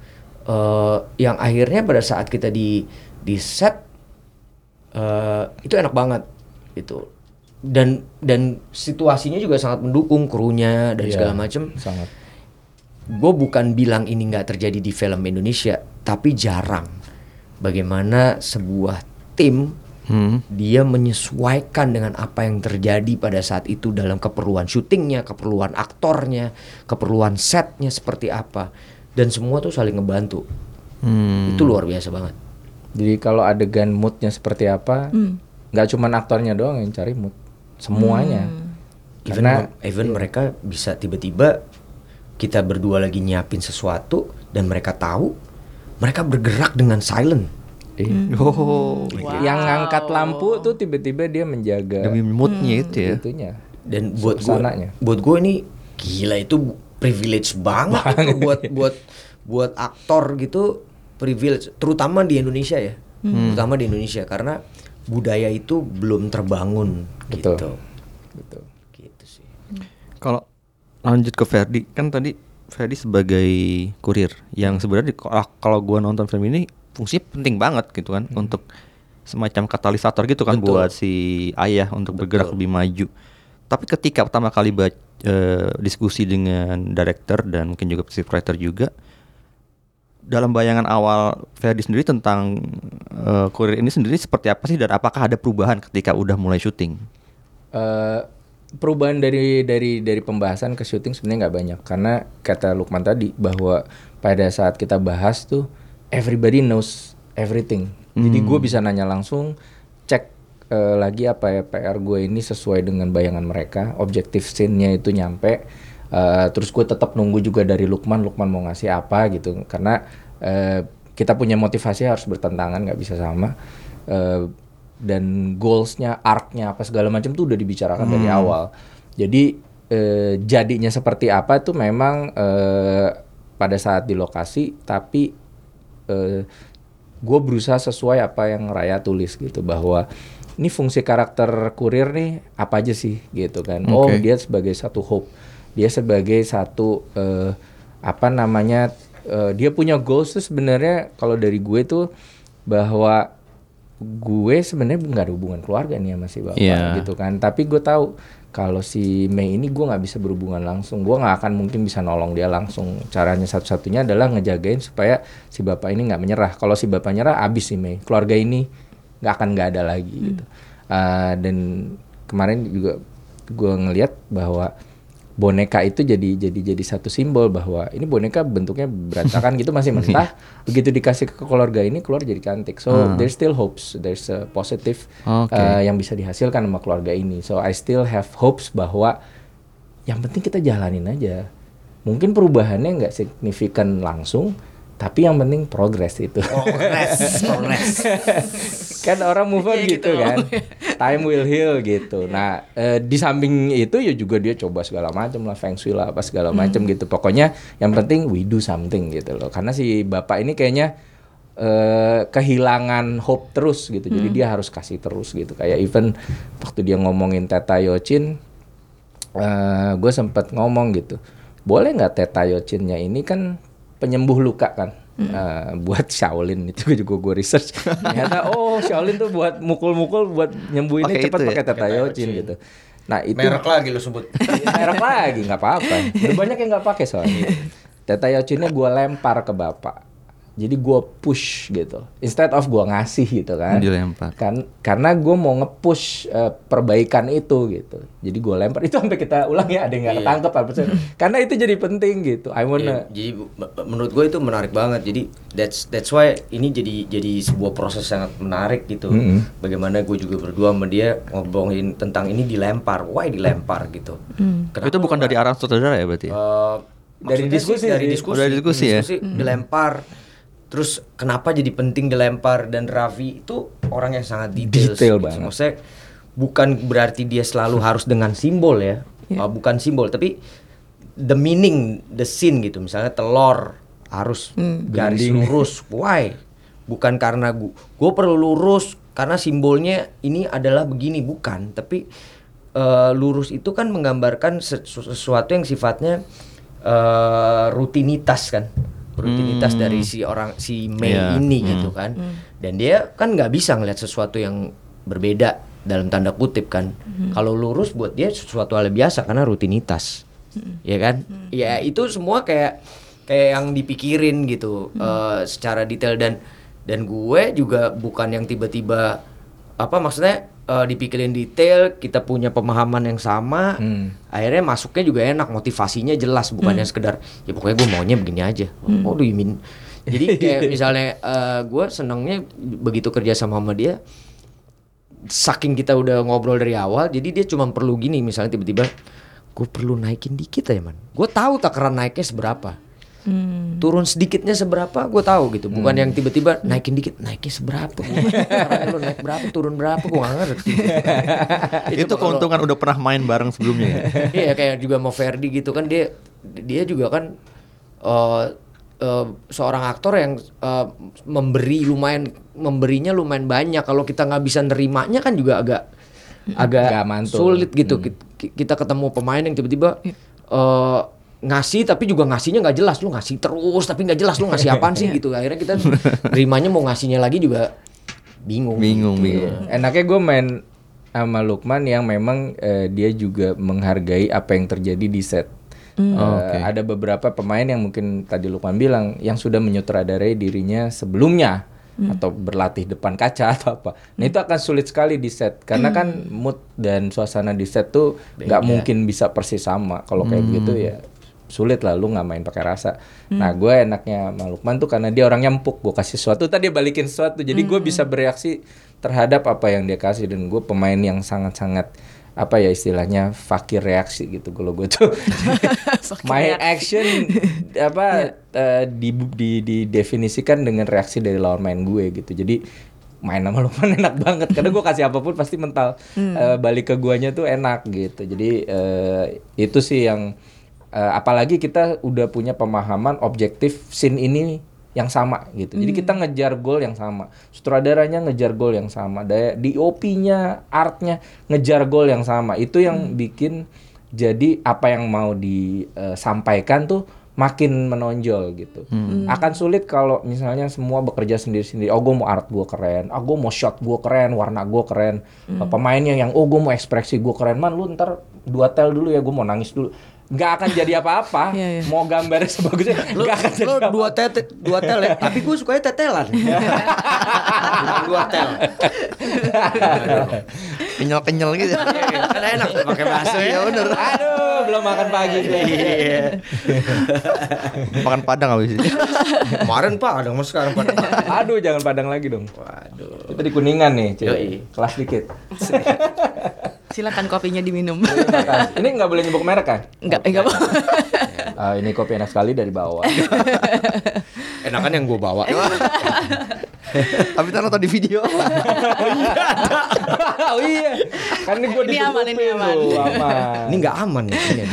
Eh, yang akhirnya pada saat kita di di set eh, itu enak banget gitu. Dan dan situasinya juga sangat mendukung krunya dan Iya, segala macam. Sangat. Gue bukan bilang ini nggak terjadi di film Indonesia, tapi jarang. Bagaimana sebuah tim Hmm. dia menyesuaikan dengan apa yang terjadi pada saat itu dalam keperluan syutingnya, keperluan aktornya, keperluan setnya seperti apa, dan semua tuh saling ngebantu. Hmm. Itu luar biasa banget. Jadi kalau adegan moodnya seperti apa, nggak cuman aktornya doang yang cari mood, semuanya. Even, Karena even mereka bisa tiba-tiba kita berdua lagi nyiapin sesuatu dan mereka tahu, mereka bergerak dengan silent. eh, Oh, yang ngangkat lampu tuh tiba-tiba dia menjaga demi moodnya itu ya. itunya. dan buat gue buat gue ini gila itu privilege banget itu buat buat buat aktor gitu privilege terutama di Indonesia ya terutama di Indonesia karena budaya itu belum terbangun Betul. gitu Betul. gitu sih Kalau lanjut ke Ferdi, kan tadi Ferdi sebagai kurir yang sebenarnya di- kalau- kalau gua nonton film ini fungsinya penting banget gitu kan untuk semacam katalisator gitu kan Betul. buat si ayah untuk bergerak lebih maju. Tapi ketika pertama kali baca, diskusi dengan director dan mungkin juga scriptwriter juga dalam bayangan awal Ferdi sendiri tentang eh, kurir ini sendiri seperti apa sih dan apakah ada perubahan ketika udah mulai syuting? Eh, perubahan dari dari dari pembahasan ke syuting sebenarnya nggak banyak karena kata Lukman tadi bahwa pada saat kita bahas tuh everybody knows everything. Jadi gue bisa nanya langsung cek eh, lagi apa ya PR gue ini sesuai dengan bayangan mereka, objektif scene-nya itu nyampe. Eh, terus gue tetap nunggu juga dari Lukman, Lukman mau ngasih apa gitu karena eh, kita punya motivasi harus bertentangan nggak bisa sama. Eh, dan goalsnya, arc-nya apa segala macam tuh udah dibicarakan dari awal. Jadi eh, jadinya seperti apa tuh memang eh, pada saat di lokasi, tapi gue berusaha sesuai apa yang Raya tulis gitu bahwa ini fungsi karakter kurir nih apa aja sih gitu kan. Oh Oke. dia sebagai satu hope, dia sebagai satu eh, apa namanya eh, dia punya goals tuh sebenarnya kalau dari gue tuh bahwa gue sebenarnya nggak ada hubungan keluarga nih sama si bapak Iya. gitu kan. Tapi gue tahu kalau si Mei ini gue nggak bisa berhubungan langsung. Gue nggak akan mungkin bisa nolong dia langsung. Caranya satu-satunya adalah ngejagain supaya si bapak ini nggak menyerah. Kalau si bapak nyerah abis si Mei. Keluarga ini nggak akan nggak ada lagi gitu. Ah, dan kemarin juga gue ngelihat bahwa boneka itu jadi jadi jadi satu simbol bahwa ini boneka bentuknya berantakan gitu masih mentah. Begitu dikasih ke keluarga ini keluar jadi cantik. So there's still hopes. There's a positive Oke. uh, yang bisa dihasilkan sama keluarga ini. So I still have hopes bahwa yang penting kita jalanin aja. Mungkin perubahannya nggak signifikan langsung tapi yang penting progres itu. Progres progres. Kan orang move on Iya, gitu. gitu. kan. Time will heal gitu. Nah eh, di samping itu ya juga dia coba segala macam lah feng shui lah apa segala macam gitu. Pokoknya yang penting we do something gitu loh. Karena si bapak ini kayaknya eh, kehilangan hope terus gitu. Jadi dia harus kasih terus gitu. Kayak even waktu dia ngomongin Teta Yochin eh gue sempat ngomong gitu boleh nggak Teta Yochinnya ini kan penyembuh luka kan. Eh, buat Shaolin itu juga gue research. Ternyata oh Shaolin tuh buat mukul-mukul buat nyembuhinnya Pakai cepet itu ya? pakai Teta Yochin gitu. Nah itu merek lagi lo sebut. Merek lagi nggak apa-apa. Udah banyak yang nggak pakai soalnya. Teta Yochinnya gue lempar ke bapak jadi gue push gitu instead of gue ngasih gitu kan Dilempar. kan karena gue mau nge-push eh, perbaikan itu gitu jadi gue lempar itu sampai kita ulang ya ada yang nggak Iya. ketangkep apa sih karena itu jadi penting gitu I wanna Iya, jadi menurut gue itu menarik banget. Jadi that's that's why ini jadi jadi sebuah proses sangat menarik gitu. Mm-hmm. Bagaimana gue juga berdua sama dia ngobrolin tentang ini dilempar, why dilempar gitu. Kenapa itu bukan dari arah sutradara ya berarti? Eh, Dari diskusi dari diskusi, Oh, dari diskusi ya? dilempar. Terus kenapa jadi penting dilempar dan Raffi itu orang yang sangat detail. Detail gitu. banget. Maksudnya bukan berarti dia selalu harus dengan simbol ya. Iya. Uh, bukan simbol tapi the meaning, the scene gitu. Misalnya telur harus Hmm. garis Ganding. lurus. Why? Bukan karena gue gue perlu lurus karena simbolnya ini adalah begini bukan, tapi eh, lurus itu kan menggambarkan sesu- sesuatu yang sifatnya eh, rutinitas kan. Rutinitas dari si orang si Mei Iya. ini gitu kan. Dan dia kan nggak bisa ngelihat sesuatu yang berbeda dalam tanda kutip kan. Kalau lurus buat dia sesuatu hal biasa karena rutinitas. Ya kan? Ya itu semua kayak kayak yang dipikirin gitu eh, secara detail dan dan gue juga bukan yang tiba-tiba apa maksudnya eh, dipikirin detail, kita punya pemahaman yang sama, Hmm. akhirnya masuknya juga enak, motivasinya jelas bukannya sekedar ya pokoknya gue maunya begini aja. Oh, do you mean? Jadi kayak misalnya eh, gue senengnya begitu kerja sama sama dia, saking kita udah ngobrol dari awal, jadi dia cuma perlu gini misalnya tiba-tiba gue perlu naikin dikit aja man. Gue tahu takaran naiknya seberapa. Turun sedikitnya seberapa gue tahu gitu. Bukan yang tiba-tiba naikin dikit, naiknya seberapa. Lu naik berapa, turun berapa gue gak ngerti. Itu keuntungan udah pernah main bareng sebelumnya ya. Iya kayak juga mau Ferdi gitu kan dia dia juga kan eh eh, seorang aktor yang eh, memberi lumayan memberinya lumayan banyak kalau kita nggak bisa nerimanya kan juga agak agak Nggak mantul. sulit gitu ki- kita ketemu pemain yang tiba-tiba eh, ngasih tapi juga ngasihnya nggak jelas lu ngasih terus tapi nggak jelas lu ngasih apaan sih gitu akhirnya kita nerimanya mau ngasihnya lagi juga bingung Bingung, gitu. bingung. Enaknya gue main sama Lukman yang memang eh, dia juga menghargai apa yang terjadi di set. Eh, Oke. Ada beberapa pemain yang mungkin tadi Lukman bilang yang sudah menyutradarai dirinya sebelumnya atau berlatih depan kaca atau apa. Nah itu akan sulit sekali di set karena kan mood dan suasana di set tuh nggak mungkin bisa persis sama. Kalau kayak begitu ya sulit lah lu nggak main pakai rasa. Nah gue enaknya sama Lukman tuh karena dia orangnya empuk, gue kasih sesuatu tadi dia balikin sesuatu, jadi gue bisa bereaksi terhadap apa yang dia kasih dan gue pemain yang sangat-sangat apa ya istilahnya fakir reaksi gitu kalau gue tuh. My action apa eh, di, di didefinisikan dengan reaksi dari lawan main gue gitu. Jadi main sama Lukman enak banget. Karena gue kasih apa pun pasti mental Eh, balik ke guanya tuh enak gitu. Jadi eh, itu sih yang eh, apalagi kita udah punya pemahaman objektif scene ini yang sama gitu jadi kita ngejar goal yang sama sutradaranya ngejar goal yang sama daya DOP-nya artnya ngejar goal yang sama itu yang bikin jadi apa yang mau disampaikan tuh makin menonjol gitu. Akan sulit kalau misalnya semua bekerja sendiri-sendiri. Oh, gue mau art gue keren. Oh, gue mau shot gue keren. Warna gue keren. Pemainnya yang oh gue mau ekspresi gue keren. Man, lu ntar dua tel dulu ya. Gue mau nangis dulu. Nggak akan jadi apa-apa. Iya, iya. Mau gambarnya sebagusnya. Lu, nggak akan jadi lu apa-apa. dua tete, dua tel ya, tapi gue sukanya tetelan. Dua tel. Kenyal-kenyal gitu. kan enak pakai bakso ya bener. Aduh, belum makan pagi gue. Iya. Makan padang habis itu. Kemarin Pak, ada mas sekarang Pak. Aduh, jangan padang lagi dong. Waduh. Itu di kuningan nih, cuy. Yoi. Kelas dikit. Silakan kopinya diminum. Ini nggak boleh nyebut merek kan? Enggak, enggak apa. Ah, ini kopi enak sekali dari bawah. Enakan yang gue bawa. Tapi nonton di video. oh iya, kan ini gue Ini aman, ini aman. aman. Ini nggak aman ya. Ini.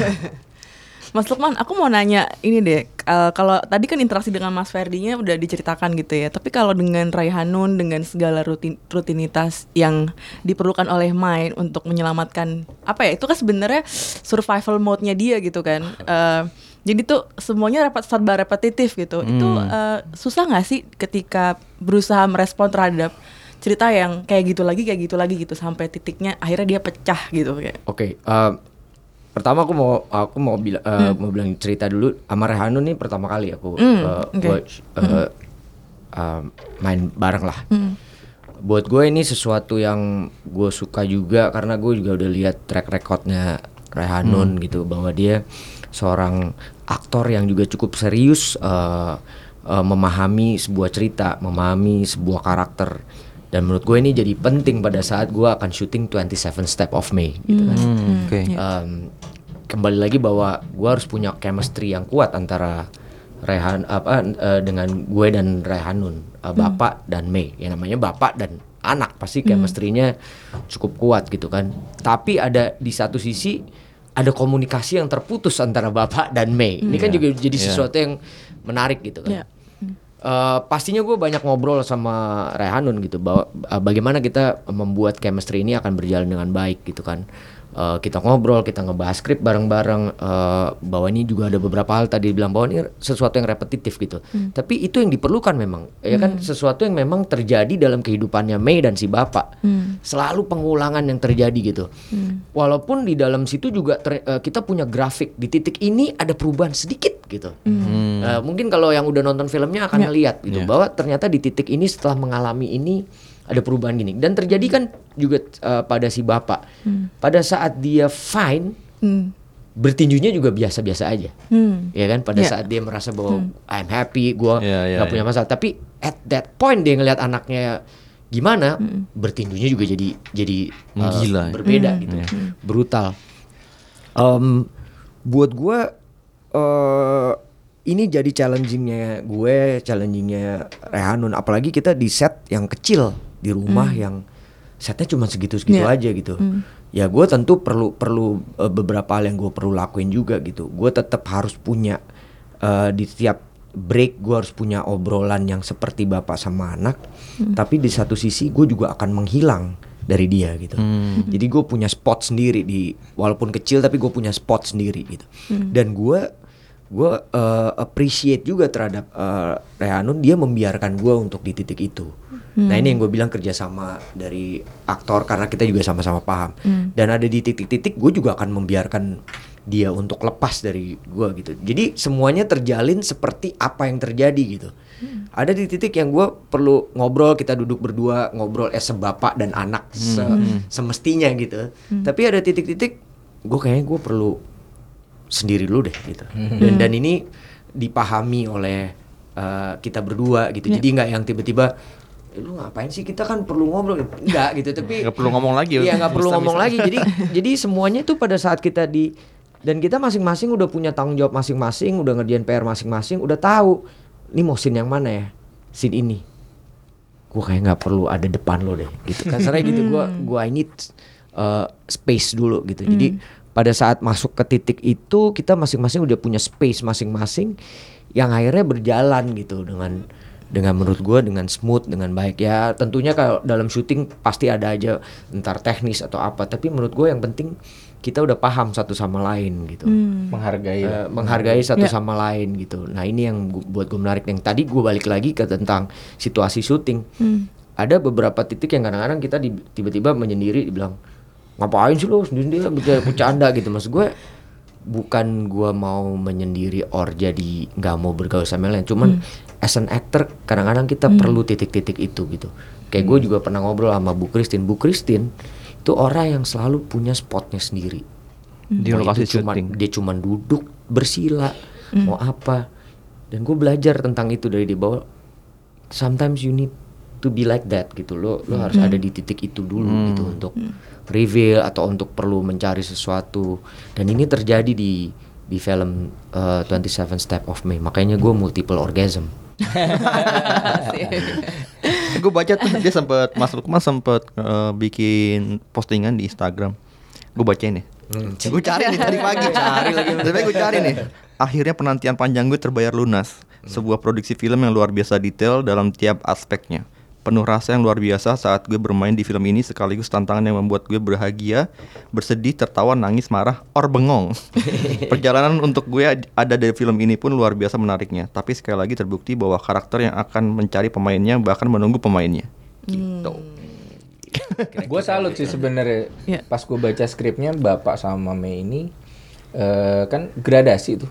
Mas Lukman, aku mau nanya ini deh. eh, kalau tadi kan interaksi dengan Mas Ferdinya udah diceritakan gitu ya. Tapi kalau dengan Raihanun dengan segala rutin, rutinitas yang diperlukan oleh Main untuk menyelamatkan apa ya? Itu kan sebenarnya survival mode-nya dia gitu kan. Eh, jadi tuh semuanya repet, serba repetitif gitu. Itu eh, susah nggak sih ketika berusaha merespon terhadap cerita yang kayak gitu lagi kayak gitu lagi gitu sampai titiknya akhirnya dia pecah gitu kayak. Oke, eh, pertama aku mau aku mau bilang eh, mau bilang cerita dulu sama Rehanun nih pertama kali aku Hmm, eh, oke. gua, eh, eh, main bareng lah. Buat gue ini sesuatu yang gue suka juga karena gue juga udah lihat track recordnya Rehanun gitu bahwa dia seorang aktor yang juga cukup serius eh, eh, memahami sebuah cerita, memahami sebuah karakter. Dan menurut gue ini jadi penting pada saat gue akan syuting 27 Step of May gitu kan. Hmm, Oke. Em, kembali lagi bahwa gue harus punya chemistry yang kuat antara Rehan apa eh, dengan gue dan Rehanun eh, bapak dan Mei yang namanya bapak dan anak pasti chemistry-nya cukup kuat gitu kan. Tapi ada di satu sisi ada komunikasi yang terputus antara bapak dan Mei ini kan juga jadi sesuatu yang menarik gitu kan. Iya. Eh, pastinya gue banyak ngobrol sama Rehanun gitu bahwa eh, bagaimana kita membuat chemistry ini akan berjalan dengan baik gitu kan. Eh, kita ngobrol, kita ngebahas skrip bareng-bareng. Eh, bahwa ini juga ada beberapa hal tadi bilang bahwa ini sesuatu yang repetitif gitu. Tapi itu yang diperlukan memang ya kan? Sesuatu yang memang terjadi dalam kehidupannya Mei dan si bapak. Selalu pengulangan yang terjadi gitu. Walaupun di dalam situ juga ter- eh, kita punya grafik. Di titik ini ada perubahan sedikit gitu. Eh, mungkin kalau yang udah nonton filmnya akan ngelihat gitu bahwa ternyata di titik ini setelah mengalami ini ada perubahan gini dan terjadi kan juga eh, pada si bapak. Pada saat dia fine Hmm. bertinjunya juga biasa-biasa aja. Hmm. Ya kan pada Ya. saat dia merasa bahwa I'm happy, gua Ya, ya, nggak punya masalah. Tapi at that point dia ngelihat anaknya gimana, bertinjunya juga jadi jadi uh, Gila. berbeda gitu, brutal. Em, buat gua eh ini jadi challengingnya gue, challengingnya Rehanun. Apalagi kita di set yang kecil di rumah yang setnya cuma segitu-segitu Iya. aja gitu. Ya gue tentu perlu perlu eh, beberapa hal yang gue perlu lakuin juga gitu. Gue tetap harus punya eh, di setiap break gue harus punya obrolan yang seperti bapak sama anak. Tapi di satu sisi gue juga akan menghilang dari dia gitu. Jadi gue punya spot sendiri di walaupun kecil tapi gue punya spot sendiri gitu. Dan gue gue eh, appreciate juga terhadap eh, Rehanun dia membiarkan gue untuk di titik itu. Nah ini yang gue bilang kerjasama dari aktor karena kita juga sama-sama paham. Dan ada di titik-titik gue juga akan membiarkan dia untuk lepas dari gue gitu. Jadi semuanya terjalin seperti apa yang terjadi gitu. Ada di titik yang gue perlu ngobrol kita duduk berdua ngobrol es sebapak dan anak se- semestinya gitu. Tapi ada titik-titik gue kayaknya gue perlu sendiri dulu deh gitu. Dan dan ini dipahami oleh eh, kita berdua gitu. Jadi nggak yang tiba-tiba "Eh, lu ngapain sih kita kan perlu ngobrol enggak gitu tapi Nggak perlu ngomong lagi. Iya nggak perlu ngomong bisa. lagi. Jadi jadi semuanya tuh pada saat kita di dan kita masing-masing udah punya tanggung jawab masing-masing, udah ngerjain PR masing-masing, udah tahu ini mau scene yang mana ya, scene ini. Gue kayak nggak perlu ada depan lo deh, gitu. Kasarnya gitu. Gue gua I need uh, space dulu gitu. Jadi pada saat masuk ke titik itu kita masing-masing udah punya space masing-masing yang akhirnya berjalan gitu dengan dengan menurut gue dengan smooth dengan baik. Ya tentunya kalau dalam syuting pasti ada aja entar teknis atau apa tapi menurut gue yang penting kita udah paham satu sama lain gitu. Menghargai. Lah. Eh, menghargai satu sama lain gitu. Nah ini yang gu- buat gue menarik. Yang tadi gue balik lagi ke tentang situasi syuting. Ada beberapa titik yang kadang-kadang kita di- tiba-tiba menyendiri dibilang ngapain sih lo sendiri bercanda, bercanda gitu. Maksud gue bukan gua mau menyendiri or jadi nggak mau bergaul sama yang lain. Cuman as an actor kadang-kadang kita perlu titik-titik itu gitu. Kayak gue juga pernah ngobrol sama Bu Christine. Bu Christine itu orang yang selalu punya spotnya sendiri. Di Mau lokasi syuting. dia cuman duduk bersila mau apa. Dan gue belajar tentang itu dari dia bahwa sometimes you need to be like that gitu. Lo lo harus ada di titik itu dulu gitu untuk reveal atau untuk perlu mencari sesuatu. Dan ini terjadi di di film uh, 27 Step of Me makanya gue multiple orgasm gue baca tuh dia sempat Mas Lukman sempat eh, bikin postingan di Instagram. Gue bacain nih. Gue cari nih tadi pagi. cari lagi. Tapi gue cari nih. Akhirnya penantian panjang gue terbayar lunas. Sebuah produksi film yang luar biasa detail dalam tiap aspeknya. Penuh rasa yang luar biasa saat gue bermain di film ini sekaligus tantangan yang membuat gue berbahagia, bersedih, tertawa, nangis, marah, or bengong. Perjalanan untuk gue ad- ada dari film ini pun luar biasa menariknya. Tapi sekali lagi terbukti bahwa karakter yang akan mencari pemainnya bahkan menunggu pemainnya. Gitu. gue salut sih sebenarnya Iya. pas gue baca skripnya bapak sama Mei ini eh, kan gradasi tuh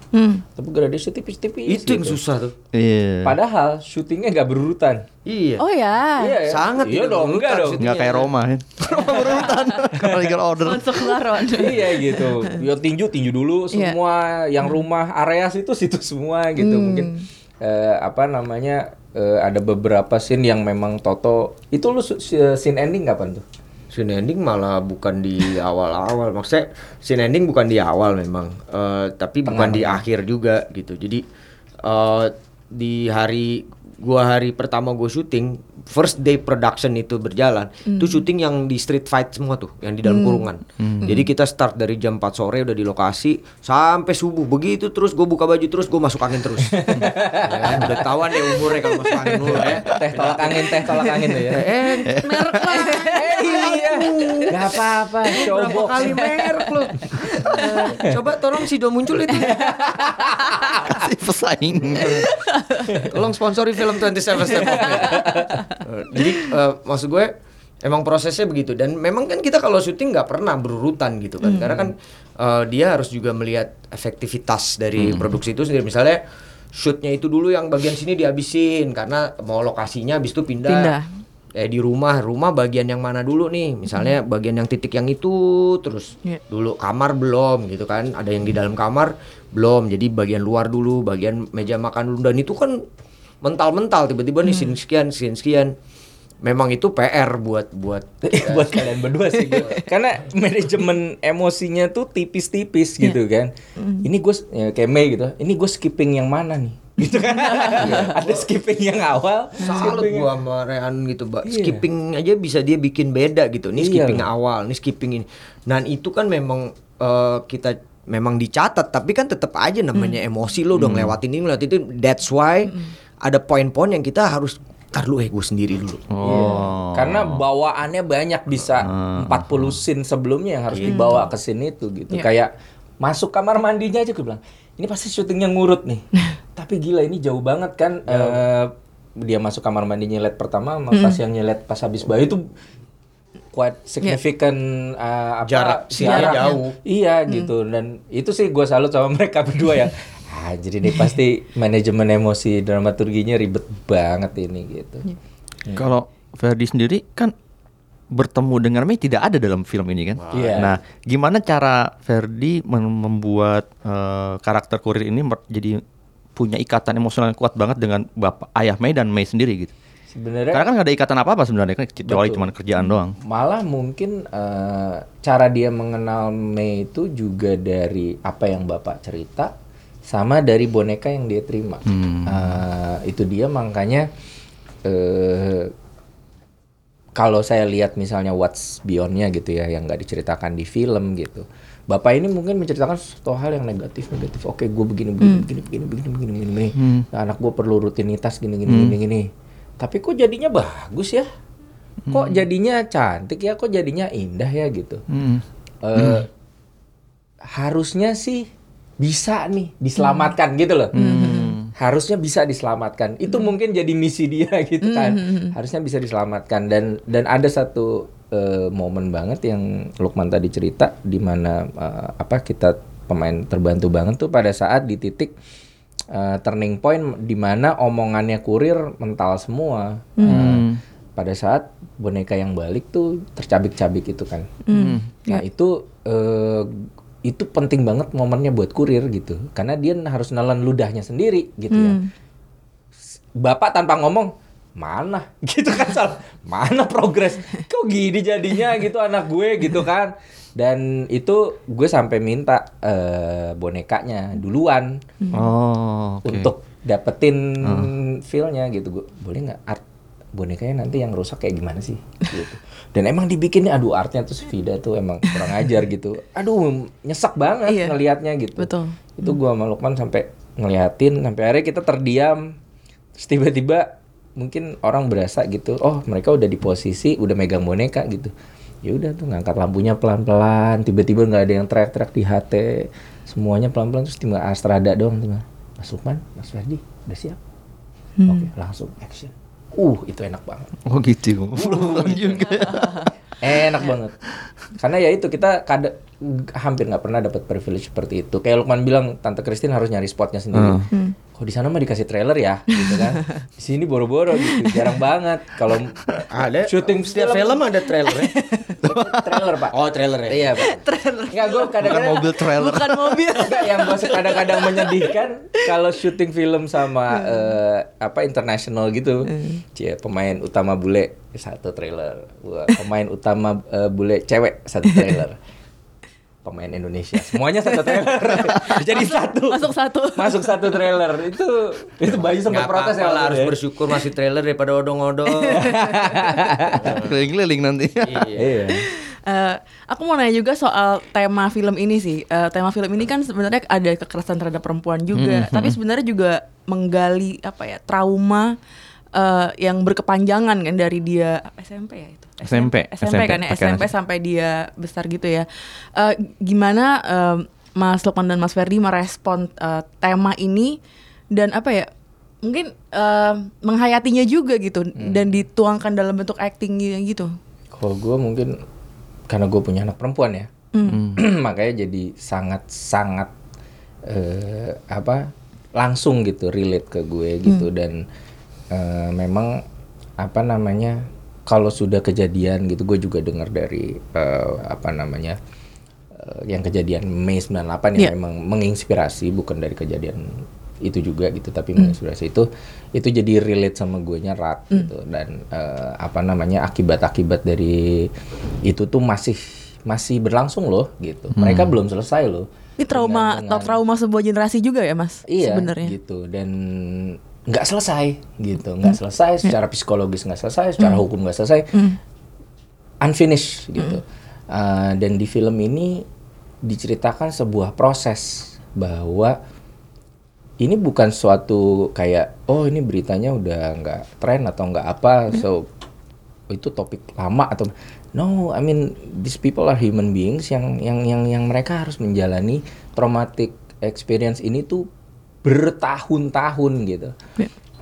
tapi gradasi tipis-tipis itu yang gitu. susah tuh Iya. padahal syutingnya nggak berurutan iya Oh ya. Iya ya? sangat iya dong enggak dong syuting. Nggak kayak Roma kan. Roma berurutan. Kalau legal order. Masuk laron. iya gitu yo tinju tinju dulu Iya. semua yang rumah areas itu situ semua gitu mungkin eh, apa namanya eh, ada beberapa scene yang memang Toto itu lu scene ending kapan tuh Scene ending malah bukan di awal-awal, maksudnya scene ending bukan di awal memang, eh, tapi bukan di akhir juga gitu. Jadi eh, di hari gua hari pertama gue syuting first day production itu berjalan, itu syuting yang di street fight semua tuh, yang di dalam kurungan. Jadi kita start dari jam 4 sore udah di lokasi sampai subuh begitu terus gue buka baju terus gue masuk angin terus. ya, udah tahuan deh umurnya kalau masuk angin dulu ya. Teh tolak angin, teh tolak angin tuh ya. Eh, merek lah. Eh, iya. Gak apa-apa, Berapa showbox. kali merek lu? Eh, coba tolong si Do muncul itu. Kasih pesaing. Tolong sponsori film 27 Step. Eh, Jadi eh, maksud gue emang prosesnya begitu. Dan memang kan kita kalau syuting nggak pernah berurutan gitu kan. Karena kan eh, dia harus juga melihat efektivitas dari produksi itu sendiri. Misalnya shootnya itu dulu yang bagian sini dihabisin karena mau lokasinya habis itu pindah. Pindah. Eh di rumah, rumah bagian yang mana dulu nih? Misalnya bagian yang titik yang itu terus Iya. dulu kamar belum gitu kan. Ada yang di dalam kamar belum. Jadi bagian luar dulu bagian meja makan dulu. Dan itu kan mental-mental tiba-tiba nih scene sekian scene sekian. Memang itu PR buat buat buat kalian berdua sih gitu. karena manajemen emosinya tuh tipis-tipis gitu kan. Ini gue ya, kayak Mei gitu. Ini gue skipping yang mana nih? Gitu kan. Ada skipping yang awal salut gua sama Rehan gitu mbak. Iya. skipping aja bisa dia bikin beda gitu. Ini Iya. skipping awal ini skipping ini. Dan itu kan memang eh, kita memang dicatat tapi kan tetap aja namanya emosi lo udah ngelewatin ini ngelewatin itu. That's why ada poin-poin yang kita harus tar lu eh gue sendiri dulu. Iya. Karena bawaannya banyak bisa 40 scene sebelumnya yang harus dibawa ke scene itu gitu. Kayak masuk kamar mandinya aja gue bilang, ini pasti syutingnya ngurut nih. Tapi gila ini jauh banget kan eh, dia masuk kamar mandi nyelet pertama sama pas yang nyelet pas habis bayi itu quite significant eh, apa Jarak jaraknya. jauh. Iya gitu. Dan itu sih gue salut sama mereka berdua yang jadi ini pasti manajemen emosi dramaturginya ribet banget ini gitu. Kalau Ferdi sendiri kan bertemu dengan Mei tidak ada dalam film ini kan. Iya. Nah, gimana cara Ferdi mem- membuat eh, karakter kurir ini jadi punya ikatan emosional yang kuat banget dengan bapak ayah Mei dan Mei sendiri gitu. Sebenarnya Karena kan nggak ada ikatan apa-apa sebenarnya kan kecuali cuma kerjaan doang. malah mungkin eh, cara dia mengenal Mei itu juga dari apa yang bapak cerita sama dari boneka yang dia terima. Eh, itu dia makanya eh kalau saya lihat misalnya What's Beyondnya gitu ya yang nggak diceritakan di film gitu bapak ini mungkin menceritakan sesuatu hal yang negatif negatif. Oke gue begini begini begini begini begini begini begini, begini. Nah, anak gue perlu rutinitas gini gini gini gini tapi kok jadinya bagus ya? Kok jadinya cantik ya? Kok jadinya indah ya gitu? Eh, harusnya sih bisa nih diselamatkan gitu loh. Harusnya bisa diselamatkan. Itu mungkin jadi misi dia gitu kan. Harusnya bisa diselamatkan. Dan dan ada satu eh, momen banget yang Lukman tadi cerita di mana eh, apa kita pemain terbantu banget tuh pada saat di titik eh, turning point di mana omongannya kurir mental semua. Eh, pada saat boneka yang balik tuh tercabik-cabik itu kan. Nah itu eh, itu penting banget momennya buat kurir gitu. Karena dia harus nelan ludahnya sendiri gitu ya. Bapak tanpa ngomong mana? Gitu kan salah mana progres? Kok gini jadinya gitu anak gue? Gitu kan. Dan itu gue sampai minta eh, bonekanya duluan. Oh, oke. untuk dapetin feelnya gitu. Gue boleh nggak art bonekanya nanti yang rusak kayak gimana sih? Gitu dan emang dibikinnya aduh artnya tuh si Vida tuh emang kurang ajar gitu. Aduh nyesek banget Iya. ngelihatnya gitu. Betul. itu gua sama Lukman sampai ngeliatin sampai akhirnya kita terdiam. Terus tiba-tiba mungkin orang berasa gitu oh mereka udah di posisi udah megang boneka gitu. Ya udah tuh ngangkat lampunya pelan-pelan tiba-tiba nggak ada yang teriak-teriak di HT semuanya pelan-pelan terus tinggal Astrada doang tiba Mas Lukman Mas Ferdi udah siap? Oke langsung action uh itu enak banget. Oh gitu. Belum juga. enak banget. Karena ya itu kita kada hampir nggak pernah dapat privilege seperti itu. Kayak Lukman bilang tante Christine harus nyari spotnya sendiri kok di sana mah dikasih trailer ya? Gitu kan. Di sini boro-boro gitu jarang banget. Kalau ada. syuting setiap film. film ada trailer trailer pak. Oh trailer ya? Iya pak. Trailer. Nggak gue Bukan kadang-kadang mobil trailer. Bukan mobil. Enggak, yang gue kadang-kadang menyedihkan kalau syuting film sama eh, apa internasional gitu. Cie, pemain utama bule satu trailer. Wah, pemain utama eh, bule cewek satu trailer. Pemain Indonesia. Semuanya satu trailer. Jadi satu. Masuk satu. Masuk satu trailer. Itu itu Bayu sempat Nggak protes ya. harus ya. bersyukur masih trailer daripada odong-odong. Keliling-keliling nanti. Iya. Eh, aku mau nanya juga soal tema film ini sih. Eh, tema film ini kan sebenarnya ada kekerasan terhadap perempuan juga, tapi sebenarnya juga menggali apa ya trauma eh, yang berkepanjangan kan dari dia SMP ya itu. SMP, SMP, kan ya SMP nasi. sampai dia besar gitu ya. Eh, gimana eh, Mas Lukman dan Mas Ferdi merespon eh, tema ini dan apa ya? Mungkin eh, menghayatinya juga gitu dan dituangkan dalam bentuk acting gitu. Kalau gue mungkin karena gue punya anak perempuan ya, makanya jadi sangat sangat eh, apa langsung gitu relate ke gue gitu dan eh, memang apa namanya kalau sudah kejadian gitu gue juga dengar dari eh, apa namanya eh, yang kejadian Mei 98 yang Iya. memang menginspirasi bukan dari kejadian itu juga gitu tapi menginspirasi itu itu jadi relate sama gue rat gitu. Dan eh, apa namanya akibat-akibat dari itu tuh masih masih berlangsung loh gitu. Mereka belum selesai loh Ini trauma Dengan- dengan- trauma sebuah generasi juga ya mas? Iya sebenarnya. gitu. Dan nggak selesai gitu nggak selesai secara psikologis nggak selesai secara hukum nggak selesai unfinished gitu. Uh, dan di film ini diceritakan sebuah proses bahwa ini bukan suatu kayak oh ini beritanya udah nggak tren atau nggak apa so itu topik lama atau no I mean these people are human beings yang yang yang yang mereka harus menjalani traumatic experience ini tuh bertahun-tahun gitu.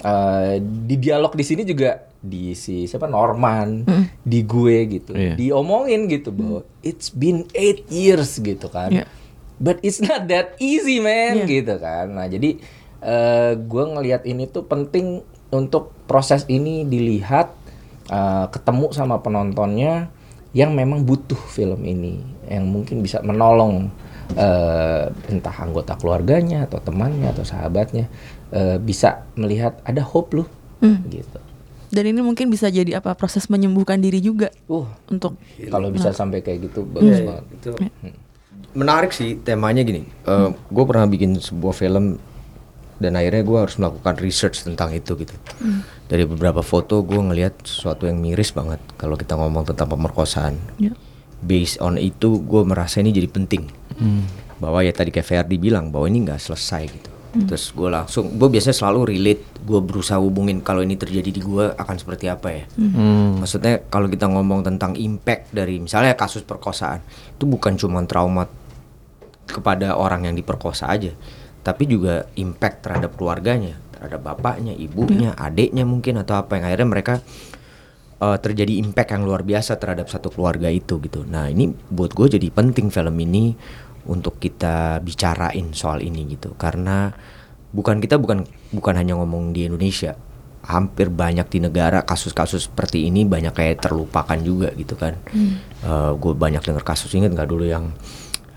Eh, di dialog di sini juga di si siapa Norman, di gue gitu, Iya. diomongin gitu bahwa it's been eight years gitu kan. Iya. But it's not that easy man Iya. gitu kan. Nah jadi eh gue ngelihat ini tuh penting untuk proses ini dilihat eh, ketemu sama penontonnya yang memang butuh film ini, yang mungkin bisa menolong eh, entah anggota keluarganya atau temannya atau sahabatnya eh, bisa melihat ada hope loh gitu. Dan ini mungkin bisa jadi apa proses menyembuhkan diri juga Uh untuk kalau bisa sampai kayak gitu bagus banget. itu menarik sih temanya gini. gue pernah bikin sebuah film dan akhirnya gue harus melakukan research tentang itu gitu. Dari beberapa foto gue ngelihat sesuatu yang miris banget kalau kita ngomong tentang pemerkosaan. Ya. Based on itu gue merasa ini jadi penting. Bahwa ya tadi kayak Ferdi bilang bahwa ini nggak selesai gitu. Terus gue langsung, gue biasanya selalu relate, gue berusaha hubungin kalau ini terjadi di gue akan seperti apa ya. Maksudnya kalau kita ngomong tentang impact dari misalnya kasus perkosaan, itu bukan cuma trauma kepada orang yang diperkosa aja, tapi juga impact terhadap keluarganya, terhadap bapaknya, ibunya, adiknya mungkin atau apa yang akhirnya mereka eh, terjadi impact yang luar biasa terhadap satu keluarga itu gitu. Nah ini buat gue jadi penting film ini untuk kita bicarain soal ini gitu, karena bukan kita bukan bukan hanya ngomong di Indonesia, hampir banyak di negara kasus-kasus seperti ini banyak kayak terlupakan juga gitu kan. gue banyak dengar kasus inget nggak dulu yang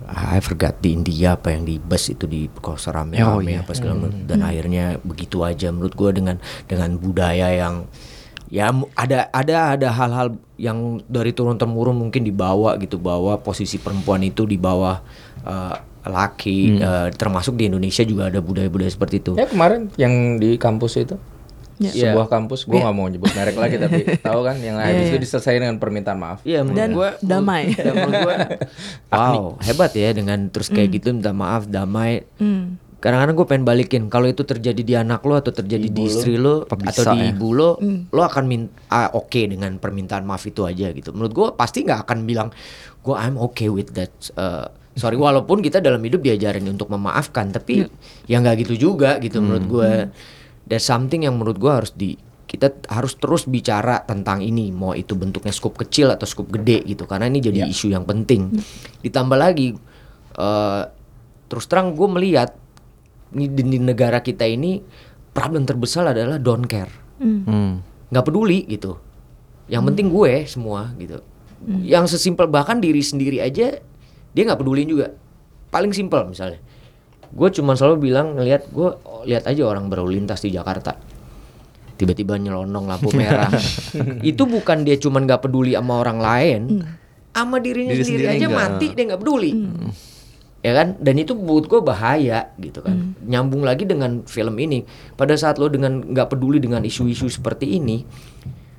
I forgot di India apa yang di bus itu di perkosa rame Oh, rame iya. apa segala macam. dan akhirnya begitu aja menurut gue dengan dengan budaya yang ya ada ada ada hal-hal yang dari turun temurun mungkin dibawa gitu bahwa posisi perempuan itu di bawah eh, laki eh, termasuk di Indonesia juga ada budaya-budaya seperti itu Ya kemarin yang di kampus itu Ya. sebuah kampus gue nggak mau nyebut merek lagi tapi tahu kan yang habis itu diselesaikan dengan permintaan maaf. Iya menurut Dan gua damai. dan gua wow hebat ya dengan terus kayak gitu minta maaf damai. Kadang-kadang gue pengen balikin kalau itu terjadi di anak lo atau terjadi di istri lo Apa atau di ya? ibu lo, lo akan minta oke dengan permintaan maaf itu aja gitu. Menurut gue pasti nggak akan bilang gue I'm okay with that. uh, sorry walaupun kita dalam hidup diajarin untuk memaafkan, tapi ya. nggak gitu juga gitu menurut gue. There's something yang menurut gue harus di kita harus terus bicara tentang ini mau itu bentuknya skup kecil atau skup gede gitu karena ini jadi isu yang penting. Ditambah lagi eh, terus terang gue melihat di, di negara kita ini problem terbesar adalah don't care. Hmm. nggak peduli gitu. Yang penting gue semua gitu. Yang sesimpel bahkan diri sendiri aja dia nggak pedulin juga. Paling simpel misalnya. Gue cuma selalu bilang ngelihat gue lihat aja orang berlalu lintas di Jakarta. Tiba-tiba nyelonong lampu merah. Itu bukan dia cuman nggak peduli sama orang lain sama dirinya Diri sendiri, sendiri aja nggak. mati dia nggak peduli. Ya kan? Dan itu buat gue bahaya gitu kan. Nyambung lagi dengan film ini pada saat lo dengan nggak peduli dengan isu-isu seperti ini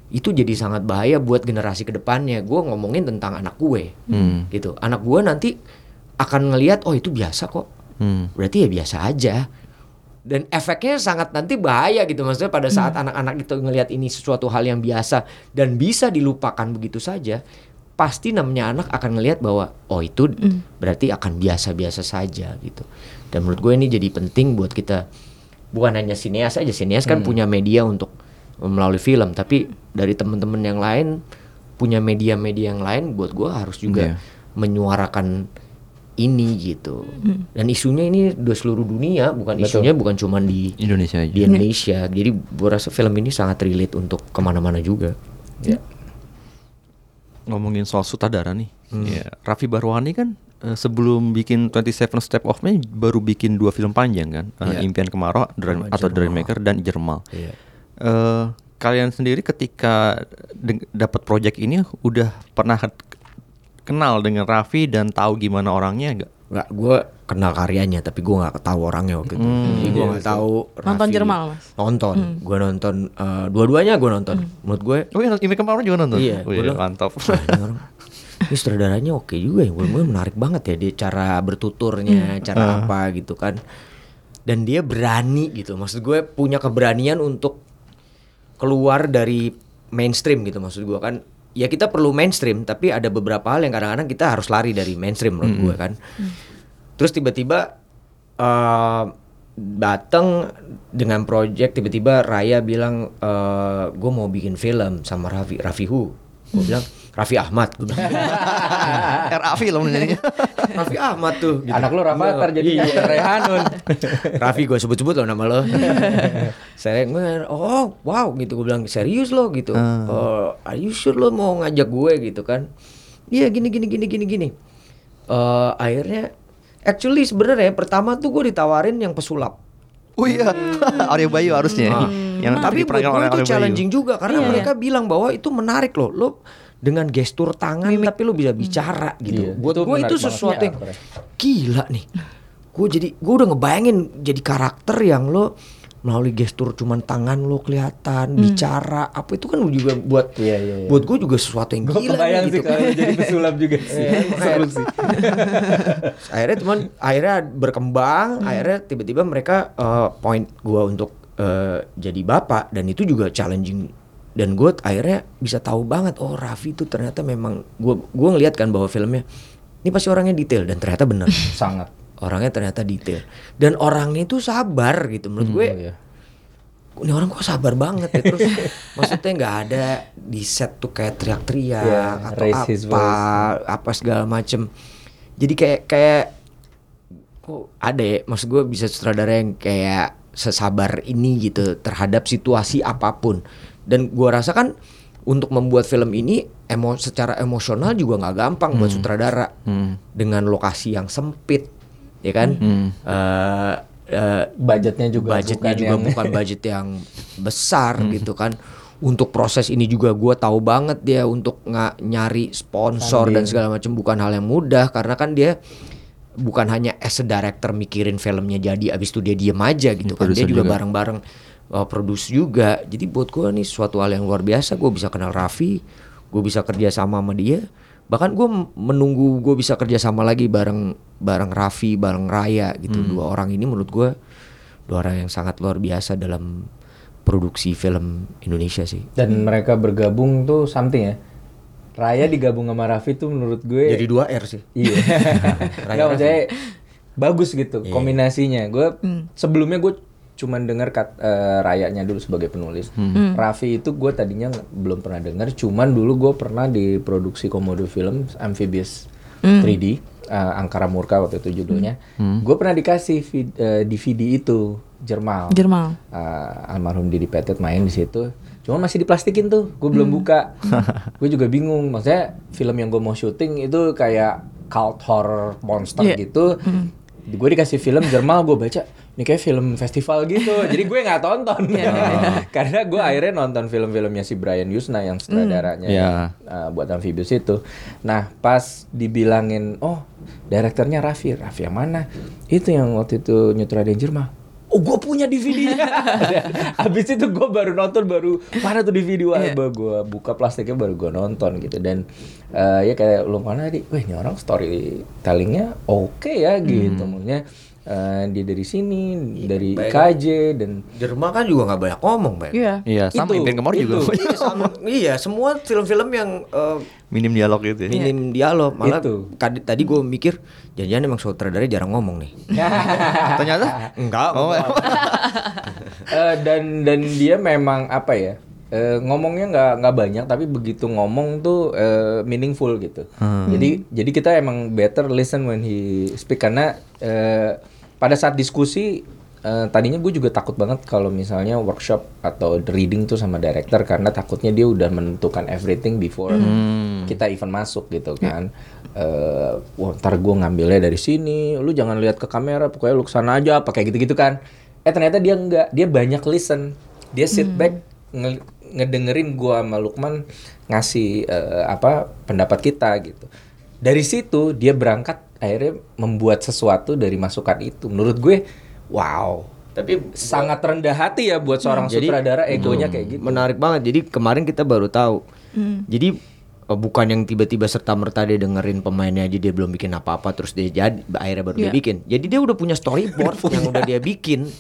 itu jadi sangat bahaya buat generasi ke depannya gue ngomongin tentang anak gue. Hmm. gitu. Anak gue nanti akan ngelihat oh itu biasa kok. Hmm. berarti ya biasa aja. Dan efeknya sangat nanti bahaya gitu. Maksudnya pada saat anak-anak itu ngelihat ini sesuatu hal yang biasa dan bisa dilupakan begitu saja pasti namanya anak akan ngelihat bahwa oh itu berarti akan biasa-biasa saja gitu. Dan menurut gue ini jadi penting buat kita bukan hanya sineas aja. Sineas kan punya media untuk melalui film tapi dari teman-teman yang lain punya media-media yang lain buat gue harus juga Iya. menyuarakan ini gitu dan isunya ini udah seluruh dunia bukan isunya bukan cuma di Indonesia aja. di Indonesia jadi gue rasa film ini sangat relate untuk ke mana-mana juga Ya. ngomongin soal sutradara nih. Ya, Raffi Barwani kan eh, sebelum bikin 27 Step of Me baru bikin dua film panjang kan. Eh, Iya. Impian Kemarau Dream- atau. Dreammaker dan Jermal. Iya. Eh, kalian sendiri ketika dapat project ini udah pernah kenal dengan Raffi dan tahu gimana orangnya enggak? nggak gue kenal karyanya tapi gue nggak tahu orangnya waktu itu jadi gue nggak tahu Nonton Raffi. Jermal, Mas? nonton gue nonton eh, dua-duanya gue nonton menurut gue Oh iya, Impian Kemarau juga nonton? Iya, Wih, gua bilang, mantap. "Wah, ini ini sutradaranya oke juga ya, gue menarik banget ya dia cara bertuturnya, cara apa gitu kan. Dan dia berani gitu, maksud gue punya keberanian untuk keluar dari mainstream gitu, maksud gue kan. Ya kita perlu mainstream, tapi ada beberapa hal yang kadang-kadang kita harus lari dari mainstream menurut gue kan. Terus tiba-tiba eh datang dengan project tiba-tiba Raya bilang eh gue mau bikin film sama Raffi Raffi Hu gue bilang Raffi Ahmad gue bilang RA film ini. Raffi Ahmad tuh gitu. Anak lu Rafathar jadi Iya. Dr. Rehanun. Raffi gue sebut-sebut loh nama lo saya gue oh wow gitu gue bilang serius lo gitu oh are you sure lo mau ngajak gue gitu kan iya gini gini gini gini gini Eh, akhirnya actually sebenarnya pertama tuh gue ditawarin yang pesulap Oh iya, Arya Bayu harusnya. Ah. Yang tapi buat gue itu Arya Bayu. challenging juga karena mereka bilang bahwa itu menarik loh lo dengan gestur tangan tapi lo bisa bicara gitu. Iya, buat gue itu sesuatu yang karakternya. gila nih. Gue jadi gue udah ngebayangin jadi karakter yang lo melalui gestur cuman tangan lo kelihatan bicara apa itu kan juga buat Iya, iya, iya. buat gue juga sesuatu yang Gue gila kebayang nih, sih gitu. kalau lu jadi pesulap juga sih. Seru sih. akhirnya teman akhirnya berkembang akhirnya tiba-tiba mereka eh, point gua untuk eh, jadi bapak dan itu juga challenging dan gue akhirnya bisa tahu banget oh Raffi itu ternyata memang gua gua ngeliat kan bahwa filmnya ini pasti orangnya detail dan ternyata benar Sangat. orangnya ternyata detail. Dan orangnya itu sabar gitu menurut gue Iya. ini orang kok sabar banget ya? Terus maksudnya nggak ada di set tuh kayak teriak-teriak Yeah, atau apa apa segala macem. Jadi kayak kayak kok ada ya maksud gue bisa sutradara yang kayak sesabar ini gitu terhadap situasi apa pun dan gua rasa kan untuk membuat film ini emo secara emosional juga nggak gampang buat sutradara. Dengan lokasi yang sempit ya kan? Eh, eh, Budgetnya juga budgetnya bukan juga yang- bukan budget yang besar gitu kan. Untuk proses ini juga gua tahu banget dia untuk nggak nyari sponsor dan segala macam bukan hal yang mudah. Karena kan dia bukan hanya as a director mikirin filmnya jadi abis itu dia diem aja gitu kan. Dia juga. bareng-bareng uh, produce juga. Jadi buat gua nih suatu hal yang luar biasa gue bisa kenal Raffi gue bisa kerja sama sama dia. Bahkan gue menunggu gue bisa kerja sama lagi bareng bareng Raffi bareng Raya gitu. Dua orang ini menurut gue dua orang yang sangat luar biasa dalam produksi film Indonesia sih. Dan mereka bergabung tuh something ya. Raya digabung sama Raffi tuh menurut gue jadi dua R sih. Iya. Enggak maksudnya bagus gitu kombinasinya. Gue sebelumnya gue cuman denger kat, eh, rayanya dulu sebagai penulis. Raffi itu gue tadinya belum pernah denger. Cuman dulu gue pernah di produksi Komodo Film Amphibious 3D. eh, Angkara Murka waktu itu judulnya. Gue pernah dikasih vid- eh, DVD itu Jermal. Jermal. Uh, almarhum Didi Petet main di situ. Cuma masih diplastikin tuh, gue belum buka. gue juga bingung, maksudnya film yang gue mau syuting itu kayak cult horror monster Iya. gitu. Gue dikasih film Jermal, gue baca, ini kayak film festival gitu. Jadi gue nggak tonton. Iya, Karena gue akhirnya nonton film-filmnya si Brian Yusna yang sutradaranya Iya. uh, buat Amphibious itu. Nah, pas dibilangin, "Oh, direkturnya Raffi." Raffi yang mana? Itu yang waktu itu nyutradain Jerman. Oh, gue punya DVD-nya. Habis itu gue baru nonton baru mana tuh DVD wah gue buka plastiknya baru gue nonton gitu dan eh, ya kayak lu mana tadi, wah ini orang storytellingnya oke ya gitu, maksudnya eh, dia dari sini dari KJ dan Jerman kan juga nggak banyak ngomong, Bang. Iya. Iya, sama Itu, Impian Kemor juga itu. iya, sama- iya, semua film-film yang eh, minim dialog gitu ya. minim dialog. Malah Itu. tadi gue mikir, jangan-jangan emang sutradara jarang ngomong nih. Ternyata Enggak. Oh, Eh, dan dan dia memang apa ya eh, ngomongnya nggak nggak banyak tapi begitu ngomong tuh eh, meaningful gitu. Jadi jadi kita emang better listen when he speak. Karena eh, pada saat diskusi eh, tadinya gue juga takut banget kalau misalnya workshop atau reading tuh sama director karena takutnya dia udah menentukan everything before kita even masuk gitu kan. Eh wah ntar gue ngambilnya dari sini lu jangan lihat ke kamera pokoknya lu ke sana aja apa kayak gitu-gitu kan. Eh ternyata dia enggak dia banyak listen. Dia sit back nge- ngedengerin gua sama Lukman ngasih eh, apa pendapat kita gitu dari situ dia berangkat akhirnya membuat sesuatu dari masukan itu menurut gue wow Tapi sangat rendah hati ya buat seorang Jadi- sutradara egonya kayak gitu Menarik banget. Jadi kemarin kita baru tahu. Jadi eh, bukan yang tiba-tiba serta merta dia dengerin pemainnya aja dia belum bikin apa-apa terus dia jadi akhirnya baru dia Iya. bikin. Jadi dia udah punya storyboard yang udah dia bikin.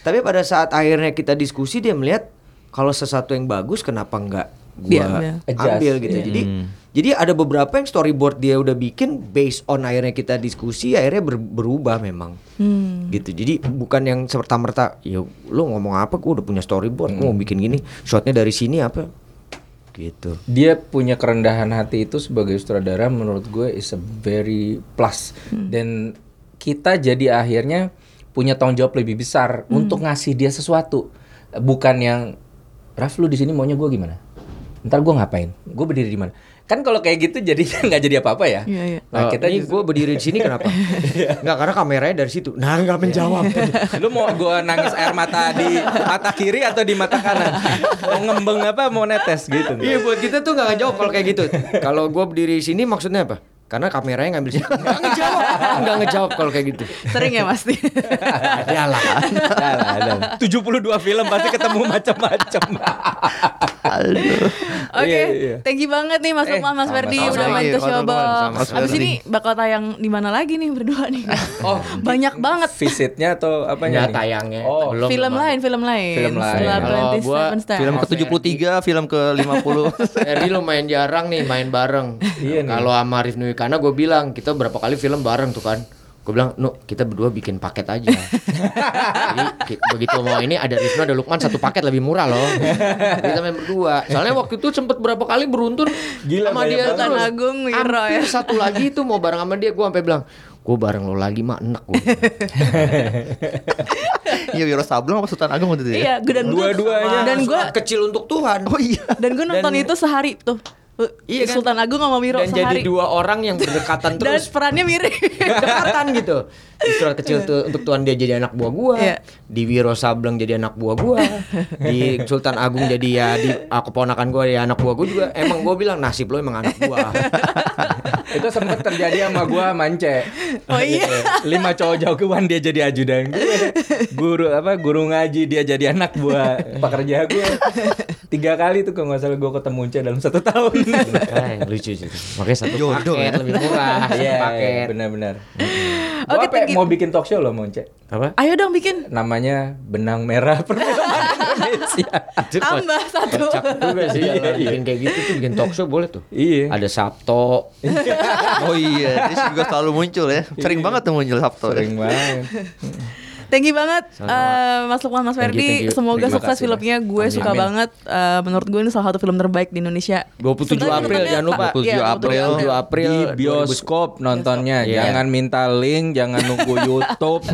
Tapi pada saat akhirnya kita diskusi dia melihat kalau sesuatu yang bagus kenapa nggak Dia gua ambil. Adjust, ambil gitu. iya. Jadi jadi ada beberapa yang storyboard dia udah bikin based on akhirnya kita diskusi akhirnya ber- berubah memang. Gitu. Jadi bukan yang serta merta ya lu ngomong apa gua udah punya storyboard, gua mau bikin gini, shotnya dari sini apa gitu. dia punya kerendahan hati itu sebagai sutradara menurut gue is a very plus dan kita jadi akhirnya punya tanggung jawab lebih besar untuk ngasih dia sesuatu bukan yang Raf lu di sini maunya gue gimana ntar gue ngapain gue berdiri di mana kan kalau kayak gitu jadinya nggak jadi apa-apa ya Iya, iya. nah Eh, kita ini gue berdiri di sini kenapa? Enggak karena kameranya dari situ. Nah nggak menjawab. lu mau gue nangis air mata di mata kiri atau di mata kanan mau ngembeng apa mau netes gitu Iya buat kita tuh nggak ngejawab kalau kayak gitu. Kalau gue berdiri di sini maksudnya apa? Karena kameranya ngambil sini. Nggak ngejawab. Nggak ngejawab kalau kayak gitu. Sering ya pasti. Adalah. Adalah, adalah. 72 film pasti ketemu macam-macam. Aduh. Oke, Iya, iya. thank you banget nih Mas Eh, Lukman, Mas Ferdi udah main ke Showbox. Abis ini bakal tayang di mana lagi nih berdua nih? Oh, banyak banget. Visitnya atau apanya Nggak nih? tayangnya. Oh, Belum, film lain, film lain. Film lain. Setelah Kalau Plenty gua Seven Stars. Film ke-73, film ke-50. Ferdi lumayan jarang nih main bareng. Iya nih. Kalau sama Arif Nuikana gue bilang kita berapa kali film bareng tuh kan. Gue bilang, nu kita berdua bikin paket aja. Jadi begitu mau ini ada Rizno ada Lukman satu paket lebih murah loh. kita main berdua. Soalnya waktu itu sempet berapa kali beruntun Gila, sama dia terus. Agung, Hampir ya. satu lagi tuh mau bareng sama dia gue sampai bilang, gue bareng lo lagi mah enak gue. Iya, Wiro Sableng apa Sultan Agung waktu itu ya? Iya, gue dan gua- Dua-duanya. Dan gue kecil untuk Tuhan. Oh iya. dan gue nonton Dan- itu sehari tuh. Iya kan? Sultan Agung sama Wiro Dan jadi sehari. dua orang yang berdekatan Dan terus. perannya mirip. Dekatan gitu. Di surat kecil tuh untuk Tuhan dia jadi anak buah gua. Iya. Di Wiro Sableng jadi anak buah gua. Di Sultan Agung jadi ya di ah, keponakan gua ya anak buah gua juga. Emang gua bilang nasib lo emang anak buah. Itu sempat terjadi sama gua mance. Oh iya. Lima cowok jagoan dia jadi ajudan gue. Guru apa guru ngaji dia jadi anak buah pekerja gue. Tiga kali tuh kalau nggak salah gue ketemu Unce dalam satu tahun. Eh, lucu sih. Makanya satu Jodoh paket ya. lebih murah. Iya, paket. benar-benar. Oke, you. Mau bikin talk show loh mau Unce. Apa? Ayo dong bikin. Namanya Benang Merah Perfilman Indonesia. Tambah satu. Kocak juga sih kalau bikin kayak gitu tuh bikin talk show boleh tuh. Iya. Ada Sabto. Oh iya, dia juga selalu muncul ya. Sering banget tuh muncul Sabtu. ya. Sering banget. Thank you banget eh, Mas Lukman, Mas Ferdi. Semoga Terima sukses kasih, filmnya. Gue Amin. suka Amin. banget. Eh, menurut gue ini salah satu film terbaik di Indonesia. 27 Sebenarnya April, jangan lupa. tak- iya, 27 April. 27 April Di bioskop nontonnya, Iya. jangan minta link, jangan nunggu YouTube.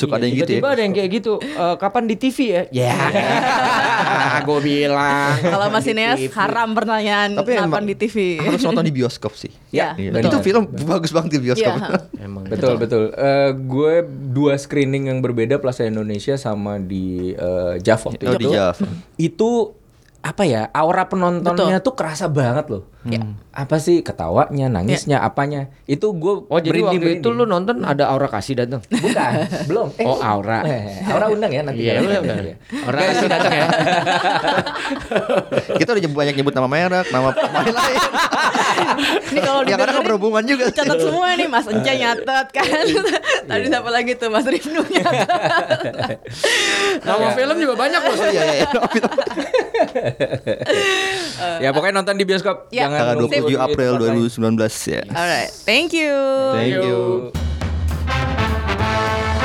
Suka ada yang gitu ya. Ada yang kayak gitu. "Eh, kapan di TV ya? Ya. gue bilang. Kalau Mas Ineas Di TV. haram pertanyaan Tapi kapan emang di TV. harus nonton di bioskop sih. Ya, Iya. betul. Itu film bagus banget di bioskop. Iya. Emang. Betul betul. Eh, gue dua screening yang berbeda Plaza Indonesia sama di eh, JAV waktu Oh, di itu. JAV. Itu apa ya aura penontonnya tuh kerasa banget loh. Apa sih ketawanya, nangisnya, apanya? Itu gue Oh jadi waktu itu lu nonton ada Aura Kasih datang. bukan belum. Eh, Oh, Aura. eh, Aura undang ya nanti. Iya, kalau udah, ada. udah. Aura Kasih datang ya. Kita udah banyak nyebut nama merek, nama pemain lain. Ini kalau kadang didengerin, berhubungan juga. Catat semua nih Mas Ence nyatet kan. Tadi Iya. siapa lagi tuh Mas Rifnu nyatet. Nama film juga banyak loh. Oh iya iya. uh, ya pokoknya nonton di bioskop. yeah. Jangan tanggal 27 dulu. April 2019 ya. yeah. Alright, thank you. Thank you. Thank you.